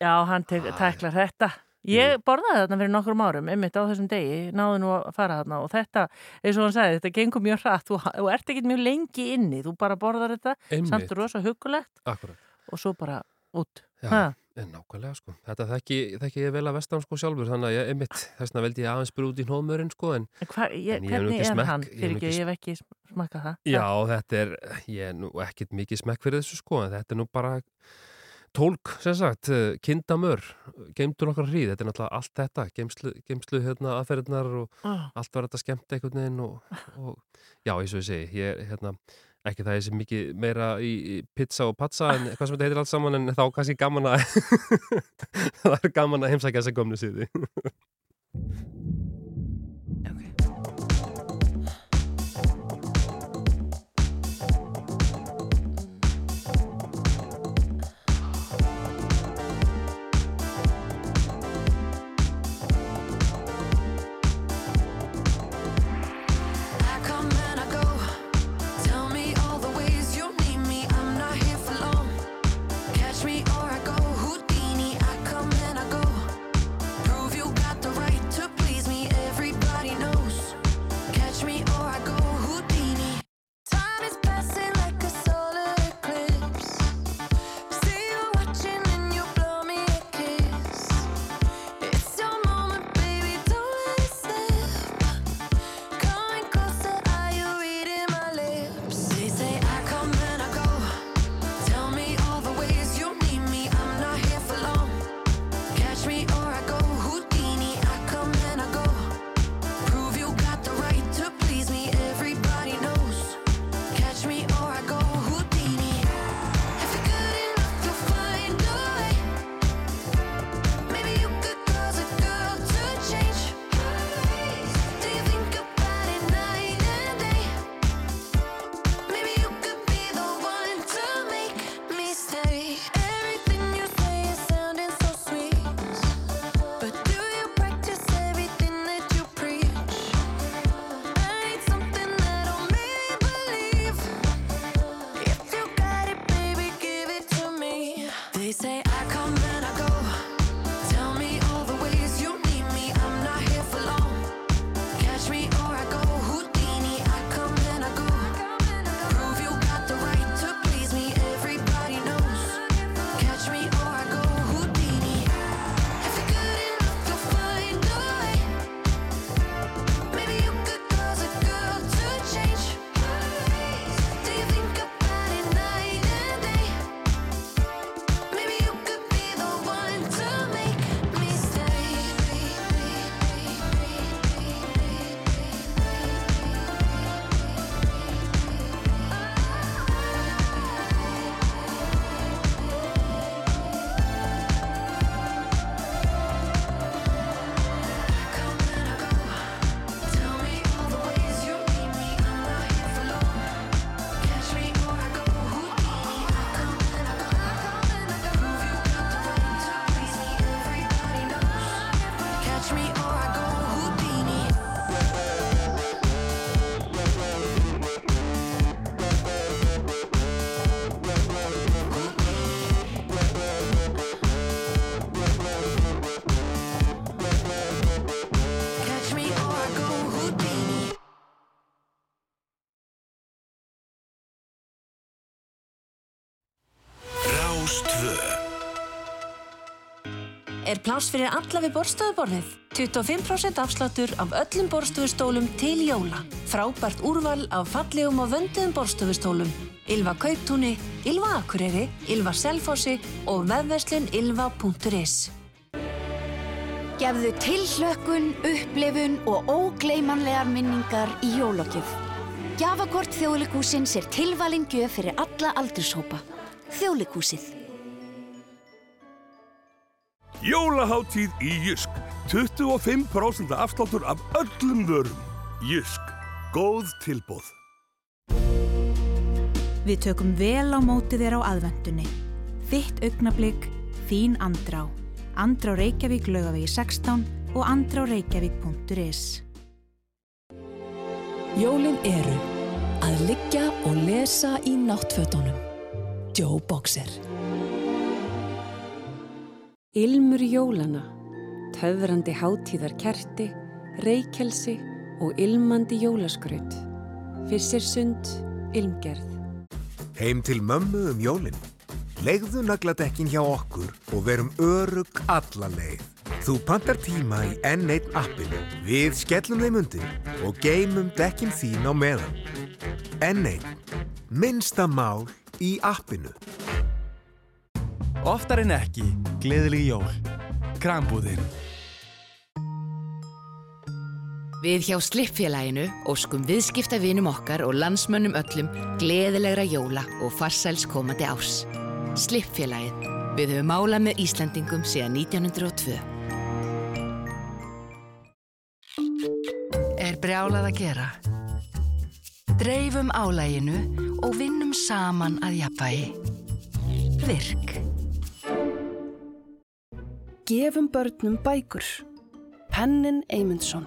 S2: Já, hann tek, tæklar þetta. Ég borðaði þarna fyrir nokkrum árum, einmitt á þessum degi, náðu nú að fara þarna og þetta, eins og hann sagði, þetta gengur mjög hratt, þú, þú ert ekkert mjög lengi inni, þú bara borðar þetta,
S3: Einmitt.
S2: samt rosa hugulegt
S3: Akkurat.
S2: og svo bara út.
S3: En nákvæmlega sko. Þetta þekki, þekki ég vel að vestan sko sjálfur, þannig að ég, einmitt, þessna veldi ég aðeins byrja út í hnóðmurinn sko, en,
S2: hva, ég,
S3: en ég hef nú
S2: hvernig
S3: ekki
S2: er
S3: smekk.
S2: hann?
S3: ég
S2: ekki, ég hef ekki smakað það.
S3: Já, þetta er, ég er nú ekkit mikið smekk fyrir þessu sko, en þetta er nú bara tólk, sem sagt, eh, kindamör, geimdur okkar hríð, þetta er náttúrulega allt þetta, geimslu, geimslu hérna aðferðnar og
S2: Ah.
S3: allt var þetta skemmt veginn og, og já, eins og ég segi, ég er hérna, ekki það ég sé mikið meira í, pizza og patsa en hvað sem þetta heitir allt saman en þá kannski gaman að það er gaman að heimsækja þessa gömlu síði
S14: Er pláss fyrir alla við borstofuborðið? 25% afsláttur af öllum borstofustólum til jóla. Frábært úrval af fallegum og vönduðum borstofustólum. Ylva Kauptúni, Ylva Akureyri, Ylva Selfossi og vefverslun ylva.is.
S15: Gefðu tilhlökkun, upplifun og ógleymanlegar minningar í jólagjöf. Gjafakort Þjóðleikúsins er tilvalin gjöf fyrir alla aldurshópa. Þjóðleikúsið.
S16: Jólaháttíð í Jysk. 25% afsláttur af öllum vörum. Jysk. Góð tilbóð.
S17: Við tökum vel á móti þér á aðvendunni. Þitt augnablík, þín andrá. Andrá Reykjavík laugavegi 16 og andráreykjavík.is
S18: Jólin eru að liggja og lesa í náttfötunum. Joe Boxer.
S19: Ilmur jólana, töfrandi hátíðar kerti, reykjelsi og ilmandi jólaskraut. Fissirsund, ilmgerð.
S5: Heim til mömmu um jólinn. Legðu nagladekkin hjá okkur og verum örug alla leið. Þú pantar tíma í N1 appinu. Við skellum þeim undir og geymum dekkin þín á meðan. N1. Minnsta mál í appinu.
S20: Oftar en ekki, gleðileg jól. Krambúðin.
S21: Við hjá Slippfélaginu óskum viðskiptavinum okkar og landsmönnum öllum gleðilegra jóla og farsæls komandi árs. Slippfélagið. Við höfum málað með Íslandingum síðan 1902. Er brjálað að gera? Dreifum álæginu og vinnum saman að jafnvægi. Virk.
S22: Gefum börnum bækur. Pennin Eymundsson.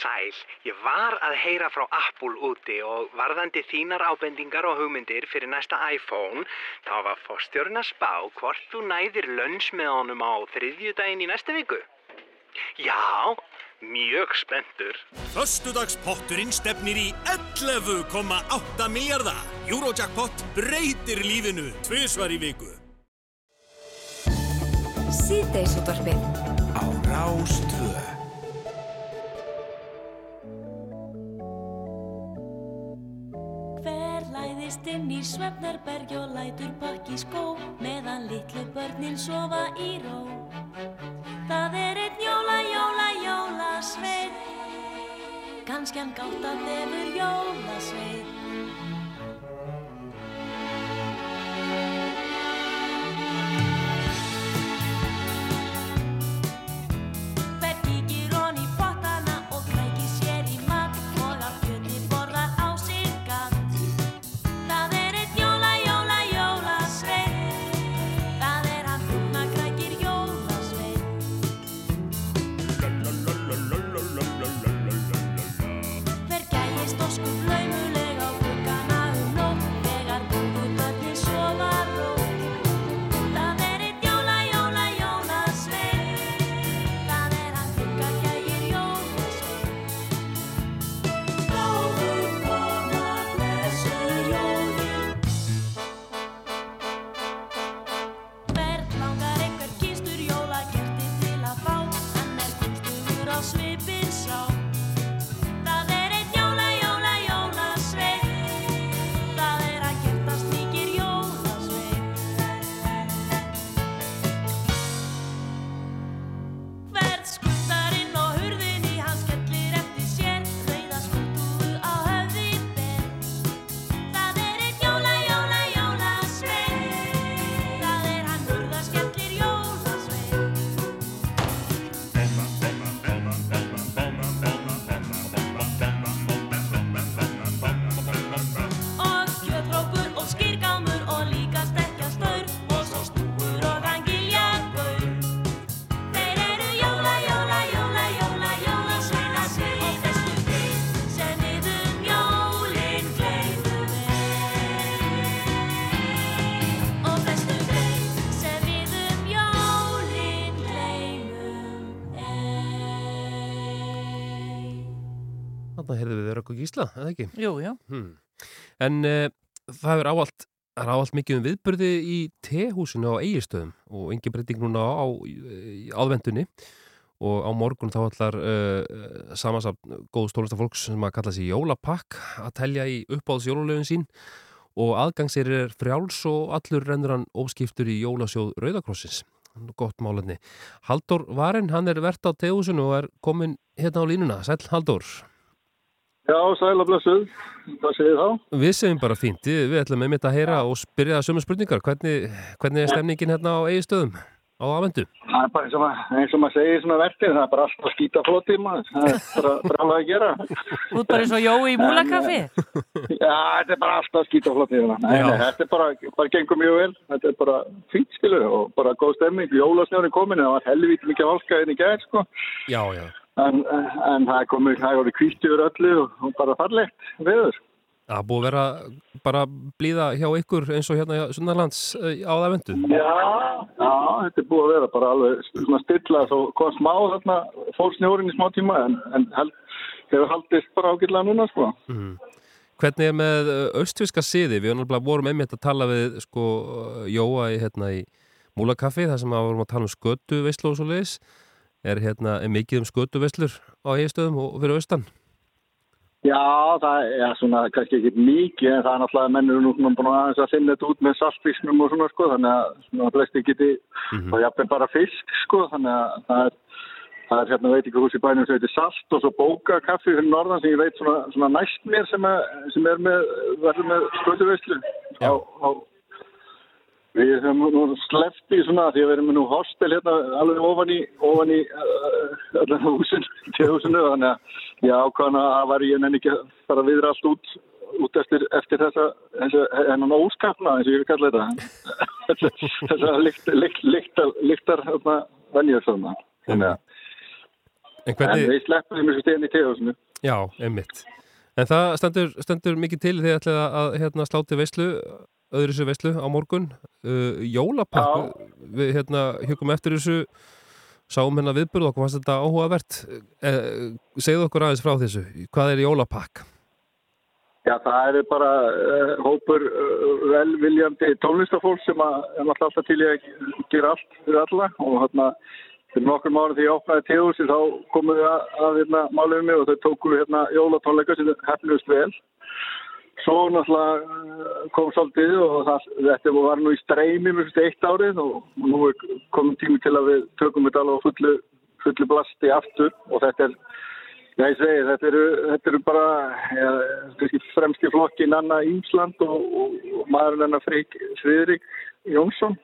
S23: Sæl, ég var að heyra frá Apple úti og varðandi þínar ábendingar og hugmyndir fyrir næsta iPhone þá var fórstjórn að spá hvort þú næðir lönns með honum á þriðjudaginn í næsta viku. Já, mjög spenntur.
S24: Föstudagspotturinn stefnir í 11,8 miljardar. Eurojackpot breytir lífinu tvisvar í viku.
S25: Síðdeisútvarpið
S9: á Rástvö.
S26: Hver læðist inn í svefnarbergi og lætur pakki skó meðan litlu börnin sofa í ró. Það er einn jóla, jóla, jóla sveit, kannski hann gátt að þefur jóla
S3: Gísla, eða ekki?
S2: Jú, jú.
S3: Hmm. En uh, það er áallt, er áallt mikið um viðburði í tehúsinu á eigistöðum og engi breyting núna á aðvendunni og á morgun þá allar uh, samansafn góð stólistafólks sem að kalla sig Jólapakk að telja í uppáðs jólulöfin sín og aðgangsir er frjáls og allur rennur hann óskiptur í Jólasjóð Rauðakrossins. Gott málefni. Haldur Varen, hann er vert á tehúsinu og er komin hérna á línuna. Sæl Haldur.
S27: Já, sæla blessuð. Hvað segir þá?
S3: Við segjum bara fínt, við ætlum með mitt að heyra og spyrja það sömu spurningar. Hvernig, hvernig er stemningin hérna á eigistöðum á aðvendu?
S27: Það er bara eins og maður, eins og maður segir svona verkið, það er bara alltaf skýta flótið maður. Það er bara, bara alveg að gera.
S2: Þú ert bara eins og Jói í múlakaffi?
S27: Já, þetta er bara alltaf skýta maður. Nei,
S3: Já.
S27: nei, þetta er bara, bara gengur mjög vel. Þetta er bara fínt skilu og bara góð stemming. Jólasnjórin komin, það var helvítið mikið valka inn í gæð, sko.
S3: Já, já.
S27: En, en það komið, það orðið kvítt yfir öllu og, bara farlegt viður.
S3: Það búið að vera bara blíða hjá ykkur eins og hérna hjá Sunnarlands eh, á aðvendu.
S27: Já, já, þetta er búið að vera bara alveg svona stilla svo kom smá þarna fór snjórin í smá tíma en, en held, hefur haldist bara ágætlega núna sko.
S3: Mhm. Hvernig er með austfiska siði? Við alveg vorum einmitt að tala við sko Jóa í, hérna, í Múlakaffi þar sem að vorum að tala um skötu leiðis. Er hérna er mikið um skötu veislur á eigistöðum og fyrir austan?
S27: Já, það er svona kannski ekki mikið en það er náttúrulega að menn eru nú búin aðeins að finna þetta út með saltfísnum og svona sko þannig að svona flesti geti og jafnveg bara fisk sko þannig að það er Það er hérna veit ekki hús í bænum sem heitir Salt og svo Bóka kaffi fyrir norðan sem ég veit svona, svona næst mér sem, að, sem er með, verður með skötuveislu á, á Við höfum nú sleppt í svona því að við erum nú hostel hérna alveg ofan í, ofan í uh, allan húsin, til húsinu þannig að að það var ég nenni ekki að fara að viðra allt út, út eftir, eftir þessa, hennan óskapna eins og ég vil kalla þetta þessa lykt, lykt, lyktar, lyktar venjur svona þannig að
S3: En hvernig...
S27: En við sleppum þessu stegin í tegjóðsunu.
S3: Já, einmitt. En það stendur, stendur mikið til því ætlið að hérna, sláti veislu, öðru þessu veislu á morgun. Uh, jólapakk, við hérna hjugum eftir þessu, sáum hérna viðburð okkur, fannst þetta áhugavert. Eh, segðu okkur aðeins frá þessu. Hvað er jólapakk?
S27: Já, það er bara uh, hópur uh, velviljandi tónlistafólk sem að, alltaf til að gera allt fyrir alla og hérna Fyrir nokkur mánu því ég opnaði tegúsi þá komum við að, að hérna, máluðum mig og þau tókum við hérna jólatónleika sem hefnust vel. Svo náttúrulega uh, kom svolítið og það, þetta var nú í streymi mjög eitt árið og nú er komum tími til að við tökum þetta alveg á fullu, fullu blasti aftur og þetta er, já ég segi, þetta eru, þetta eru bara ja, fremski flokki Nanna Ímsland og, og, og maðurinn hennar Frík Sviðrik Jónsson.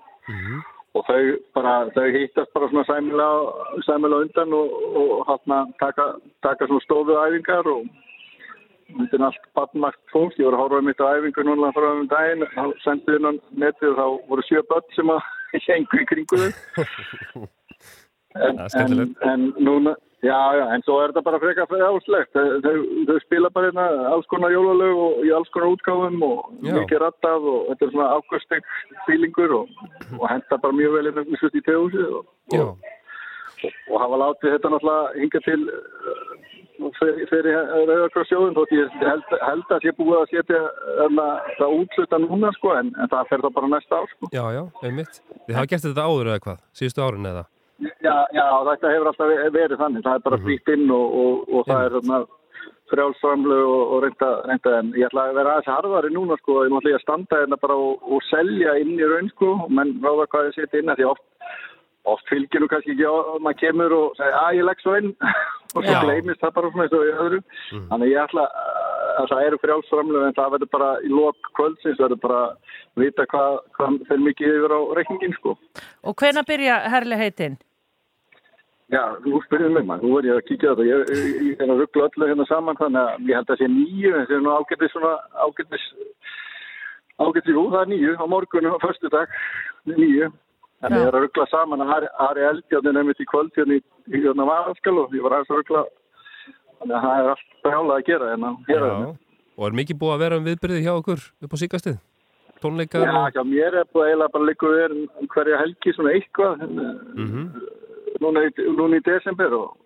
S27: og þau bara, þau hittast bara svona sæmilega, sæmilega undan og, og taka, taka svona stofuæfingar og þetta er allt badmakt fólk, ég voru að horfa mitt á æfingu núna frá um daginn, þá sendið inn á netið og þá voru sjö börn sem að hengu í kringu þau en, en, en núna já, já, en svo er þetta bara frekar áslegt, þau, spila bara hérna alls konar jólalög og í alls konar útgáfum og
S3: Já.
S27: mikið rattað og þetta er svona ákvörstek fílingur og, og henda bara mjög vel hérna í tegúsi og,
S3: Já.
S27: og hafa látið þetta náttúrulega hinga til fyrir, Rauðarkrossjóðun þótt ég held, held að ég búið að setja þarna, það útluta núna sko en, en það fer það bara næsta ár sko.
S3: Já, já, einmitt. Þið hafa gert þetta áður eða hvað? Síðustu árin eða?
S27: Já, já, þetta hefur alltaf verið þannig, það er bara flýtt inn og, og, og það er þarna frjálsframlu og, og reynda, reynda en ég ætla að vera aðeins harðari núna sko, ég mátti að standa hérna bara og, og selja inn í raun sko, menn ráða hvað ég setja inn að því oft, oft fylgir nú kannski ekki á, maður kemur og segir að ég legg svo inn. Og svo
S3: Já.
S27: gleymist það bara svona eins og í öðru. Þannig ég ætla að það eru frjálsframlu en það verður bara í lok kvöldsins verður bara vita hvað, hvað fer mikið yfir á reikningin sko.
S2: Og hvena byrja herligheitin?
S27: Já, þú spyrir mig maður, þú verður ég að kíkja þetta, ég, ég, ég er að ruggla öllu hérna saman þannig að ég held að það sé nýju, þetta er nú ágættis svona, ágættis, ágættis, jú, það er nýju á morgunum á förstu dag, nýju, en ég er að ruggla saman að Ari, Ari Eldjarni nefnist í kvöld hérna í, í hérna Varaskal og ég var aðeins að ruggla, þannig að það er allt brjálað að gera hérna, hérna.
S3: Og er mikið búið að vera um viðbyrðið hjá okkur upp á síkastið? Tónleikar?
S27: Já,
S3: og-
S27: hjá mér er búið eiginlega bara líka við um hverja helgi svona eitthvað,
S3: Mhm.
S27: núna í, núna í desember og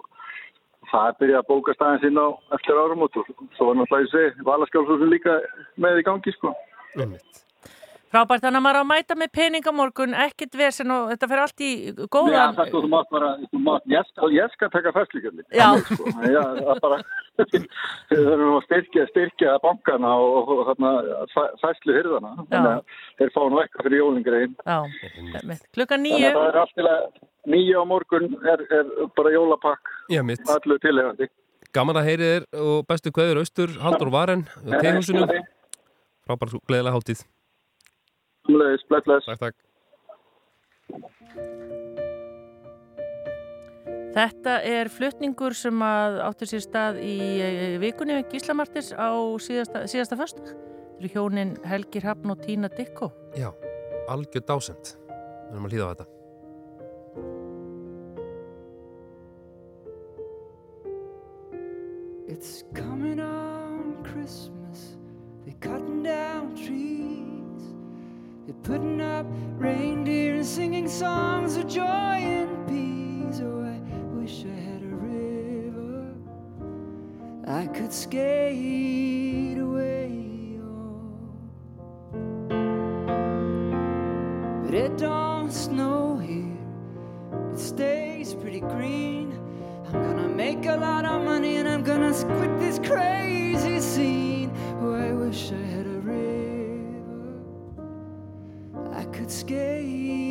S27: það byrja að bóka staðins inn á eftir árum og svo var náttúrulega ég segi valaskjálfsúsin líka með í gangi sko.
S2: Frábært, þannig að maður á að mæta með peningamorgun, ekkit vesen og þetta fer allt í
S27: Já,
S2: góðan.
S27: það þú mátt bara, þú mátt, ég, skal- ég skal taka festlíkjörni.
S2: Já.
S27: Sko. Já, það er bara, við þurfum að styrkja, styrkja bankana og, og þarna fæslu hyrðana. Þannig að þeir fá nú eitthvað fyrir jólingrein.
S2: Já, með klukkan
S27: Þannig
S2: nýju.
S27: að það er allt til að nýju á morgun er, er bara jólapakk.
S3: Já, mitt.
S27: Allu tilhegandi.
S3: Gaman að heyri þér og bestu kveður austur, Haldur Varen,
S27: Já,
S3: tegumsinu.
S27: ekki.
S3: Frábær, gleðilega hátíð.
S27: Bless, bless.
S3: Takk, takk.
S2: Þetta er flutningur sem að áttu sér stað í vikunni við Gíslamartis á síðasta, síðasta föstu. Þetta eru hjónin Helgir Hafn og Tína Dikko.
S3: Já, algjör dásend. Við erum að hlýða á þetta.
S28: It's coming on Christmas. They're cutting down trees. They're putting up reindeer and singing songs of joy and peace. Oh, I wish I had a river I could skate away on. But it don't snow here. It stays pretty green. I'm gonna make a lot of money and I'm gonna quit this crazy scene. Oh, I wish I had could skate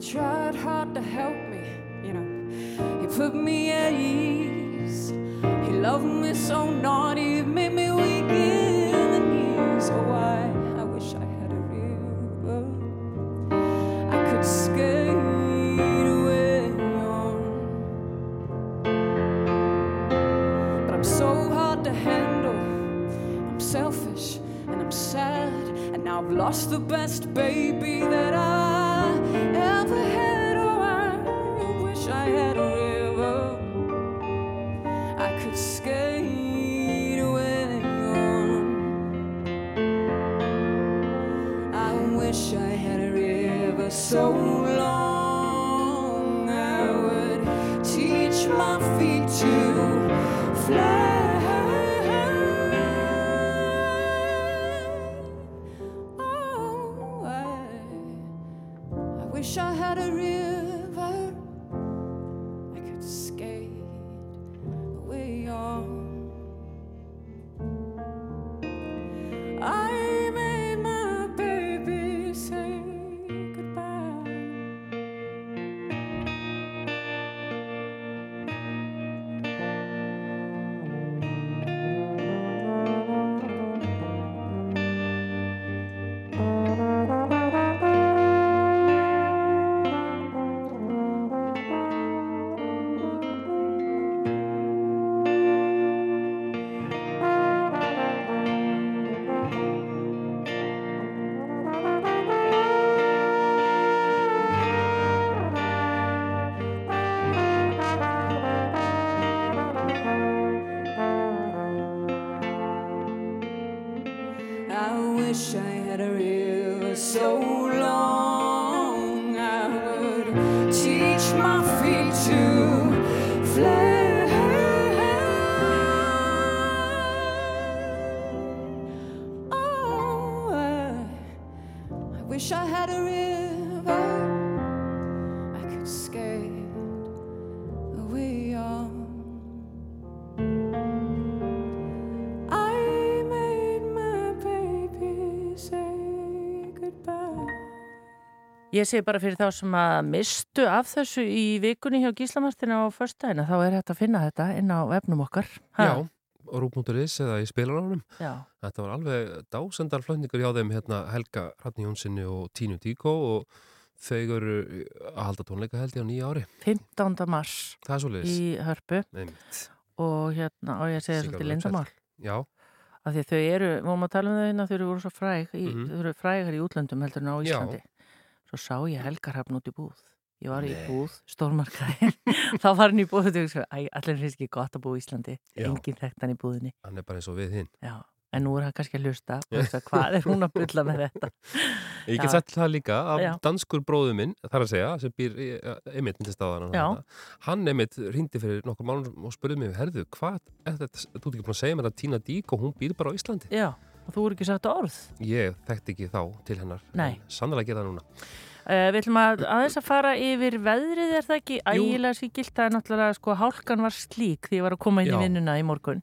S28: tried hard to help me, you know. He put me at ease. He loved me so naughty, it made me weak in the knees. Oh, I, I wish I had a river I could skate away on. But I'm so hard to handle. I'm selfish and I'm sad, and now I've lost the best baby that
S2: Ég segi bara fyrir þá sem að mistu af þessu í vikunni hjá Gíslamartina á förstæðina, þá er hægt að finna þetta inn á vefnum okkar. Ha?
S3: Já, rúp.is eða í spilaranum.
S2: Já.
S3: Þetta var alveg dásendar flötningur hjá þeim hérna Helga Ratni Jónssoni og Tínu Díko og þau eru að halda tónleika held ég á nýja ári.
S2: 15. mars
S3: er
S2: í hörpu
S3: Einmitt.
S2: og hérna, og ég segi svolítið lindamál.
S3: Já,
S2: Af því þau eru, vorum að tala um þau hérna, þau eru voru svo fræg, í,
S3: Mhm.
S2: þau eru frægar í útlöndum heldur en á
S3: Já.
S2: Svo sá ég helgarhafn út í búð. Ég var í
S3: Nei.
S2: búð, stórmarkaði. Þá var hann í búð og svo, æ, allir finnst ekki gott að búa í Íslandi.
S3: Já.
S2: Engin þekkt hann í búðinni.
S3: hann er bara eins og við hinn.
S2: Já. En nú er hann kannski að hlusta hugsa, hvað er hún að bylla með þetta?
S3: Ég
S2: Já.
S3: get sagt það líka að
S2: Já.
S3: danskur bróðu minn, þar að segja, sem býr í- einmitt til staðan,
S2: Já.
S3: hann einmitt hrindi fyrir nokkur mánum og spurði mig, herðu, hvað er þetta, þú ert ekki búin að segja mér að Tína Dík og hún býr bara á Íslandi?
S2: Já, og þú eru ekki sagt orð.
S3: Ég þekkti ekki þá til hennar, sannlega gera það núna.
S2: Uh, við ætlum að aðeins að fara yfir veðrið er það ekki ægilega síkilt það er náttúrulega sko hálkan var slík því ég var að koma inn
S3: Já.
S2: í vinnuna í morgun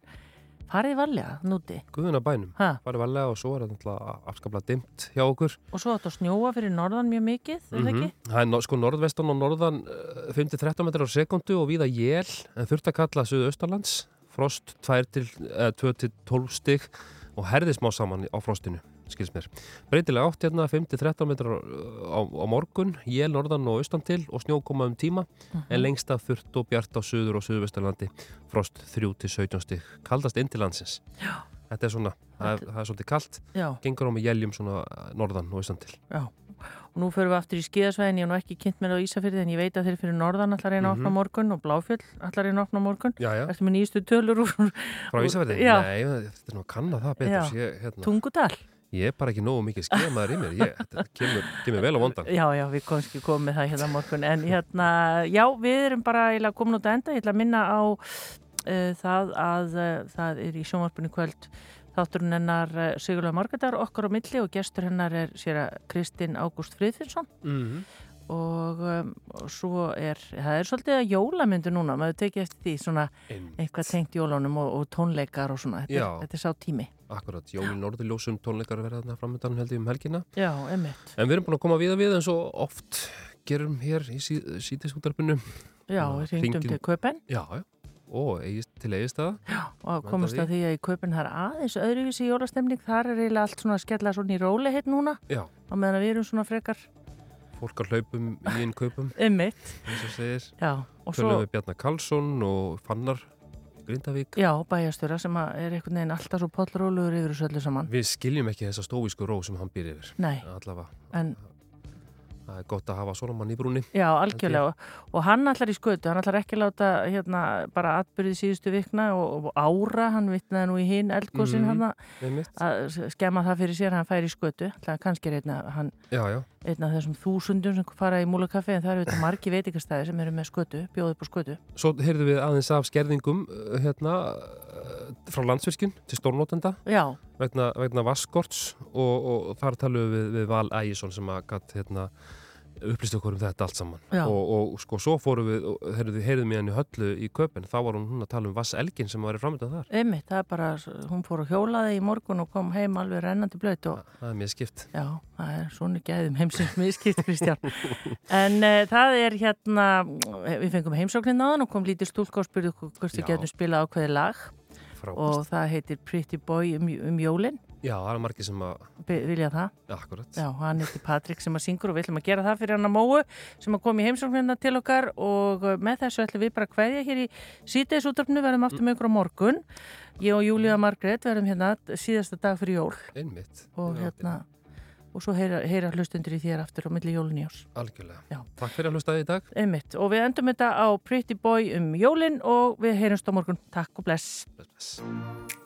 S2: farið varlega, núti
S3: Guðuna bænum,
S2: Ha?
S3: farið varlega og svo er þetta náttúrulega afskaplega dimmt hjá okkur.
S2: og svo átt að snjóa fyrir norðan mjög mikið það ekki?
S3: Það er sko norðvestan og norðan eh, 5-13 metrar á sekundu og víða jél en þurft að kalla Suðaustalands frost 2-12 stig og herði smá saman á frostinu skils mér. Breytilega átt hérna 5-13 metrar á, á morgun jél norðan og austan til og snjó koma um tíma en lengst af þurft og bjart á Suður og Suðvestalandi frost 3-17 stig kaldast inn til landsins.
S2: Já.
S3: Þetta er svona, það er, það er svolítið kallt
S2: Já.
S3: gengur á með jéljum svona norðan og austan til.
S2: Já, og nú förum við aftur í skíðasvæðin, ég hef nú ekki kynnt mér á Ísafyrði en ég veit að þeir fyrir norðan allar að opna
S3: Mhm.
S2: morgun og Bláfjöll allar að opna morgun. Ertu með nýjustu tölur úr...
S3: Frá?
S2: Já,
S3: Nei, þetta er nú að kanna það betur. Ég, hérna,
S2: Tungudal.
S3: ég er bara ekki nógu mikið skemaður í mér. Ég, þetta kemur, kemur vel á vondan.
S2: Já, já, við komum ekki komið með það hérna morgun en hérna, já, við erum bara eiginlega komin út að enda, ég ætla að minna á uh, það að uh, það þátturinn hennar uh, Sigurlega Margadar okkar á milli og gestur hennar er sér að Kristinn Ágúst Friðfinsson
S3: Mhm.
S2: og, um, og svo er það er svolítið að jólamyndu núna maður tekið eftir því svona
S3: Einmitt.
S2: eitthvað tengt jólunum og, og tónleikar og svona þetta, þetta er sá tími
S3: Akkurat, Jólin Norðurljósum tónleikar verða þarna framöndan held ég um helgina.
S2: Já, emmitt
S3: En við erum búin að koma við að við eins og oft gerum hér í sí, sítisútarpinu.
S2: Já, við hringdum til Köpen
S3: Já, já. Og til eigistaða.
S2: og komast að því að í kaupin það er aðeins öðruvísi jólastemning, þar er eiginlega allt svona að skella svona í róli hérna núna
S3: Já.
S2: á meðan að við erum svona frekar
S3: Fólk að hlaupum í einn og
S2: og
S3: Tölum
S2: svo-
S3: við Bjarnar Karlsson og Fannar Grindavík.
S2: já, bæjastöra sem að er einhvern veginn alltaf svo pollrólugur yfir þessu öllu saman
S3: Við skiljum ekki þessa stóísku ró sem hann býr yfir.
S2: Nei.
S3: Allavega.
S2: en
S3: Það er gott að hafa svona mann í brúni.
S2: já, algjörlega og hann allar í skötu, hann allar ekki láta hérna bara atbyrðið síðustu vikna og, og ára, hann vitnaði nú í hinn eldgósin
S3: Mhm,
S2: hann
S3: einmitt.
S2: að skemma það fyrir sér, hann fær í skötu allar kannski er einna, hann
S3: Já, já.
S2: Einn af þessum þúsundum sem fara í múlakaffi en það eru þetta margi veitingastæði sem eru með skötu, bjóðu upp á skötu.
S3: Svo heyrðum við aðeins af skerðingum uh, hérna, uh, frá landsvirkjun til stórnótenda vegna, vegna vaskorts og, og þar talum við við Val Ægjesson sem að gatt hérna, upplýst okkur um þetta allt saman. Og, og sko svo fórum við og heyrðum, heyrðum við hann í höllu í köpinn þá var hún að tala um vasselgin sem var í framöndan þar.
S2: Einmitt, það er bara, hún fór og hjólaði í morgun og kom heim alveg rennandi blöyt og
S3: það er mér skipt
S2: Já, það er svona gæðum heimsins miskipt, Kristján. En uh, það er hérna, við fengum heimsóknin hann og kom lítið stúlka og spurði okkur hvort
S3: Já.
S2: getum spilað ákveði lag.
S3: Frábært.
S2: og það heitir Pretty Boy um, um jólin,
S3: Já, það er margir sem að
S2: vilja það.
S3: Já, akkurat
S2: Já, hann heitir Patrik sem að syngur og við ætlum að gera það fyrir hann að móu sem að koma í heimsóknina til okkar og uh, með þessu ætlum við bara að kveðja hér í síðdeisúttarpnu, verðum aftur með ykkur á morgun. Ég og Júlía Margrét verðum hérna síðasta dag fyrir jól
S3: Einmitt.
S2: og hérna og svo heyra, heyra hlustundir í þér aftur á milli jólun í árs.
S3: Algjörlega.
S2: Já.
S3: Takk fyrir að hlusta í dag.
S2: Einmitt. Og við endum þetta á Pretty Boy um jólin og við heyrumst á morgun. Takk og bless.
S3: bless.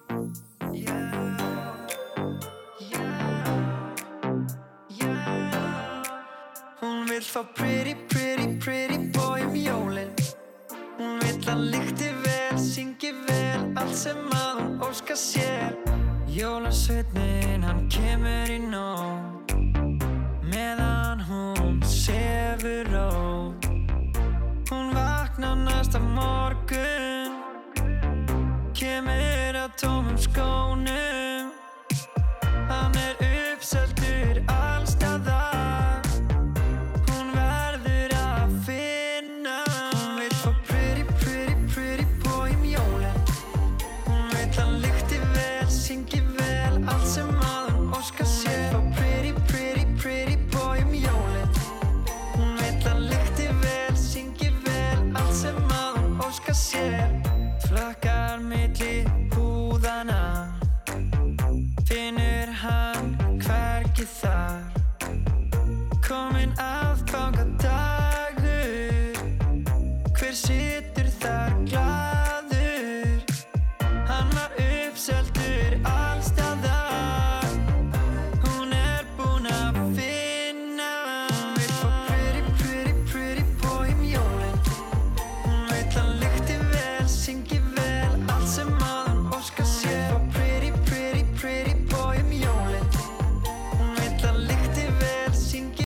S29: Hún vill fá pretty, pretty, pretty boy um jólin. Hún vill að lykti vel, syngi vel Allt sem að hún óska sér. Jólasveitnin, hann kemur í nótt. Meðan hún sefur rót Hún vaknar næsta morgun. Kemur að tómum skónum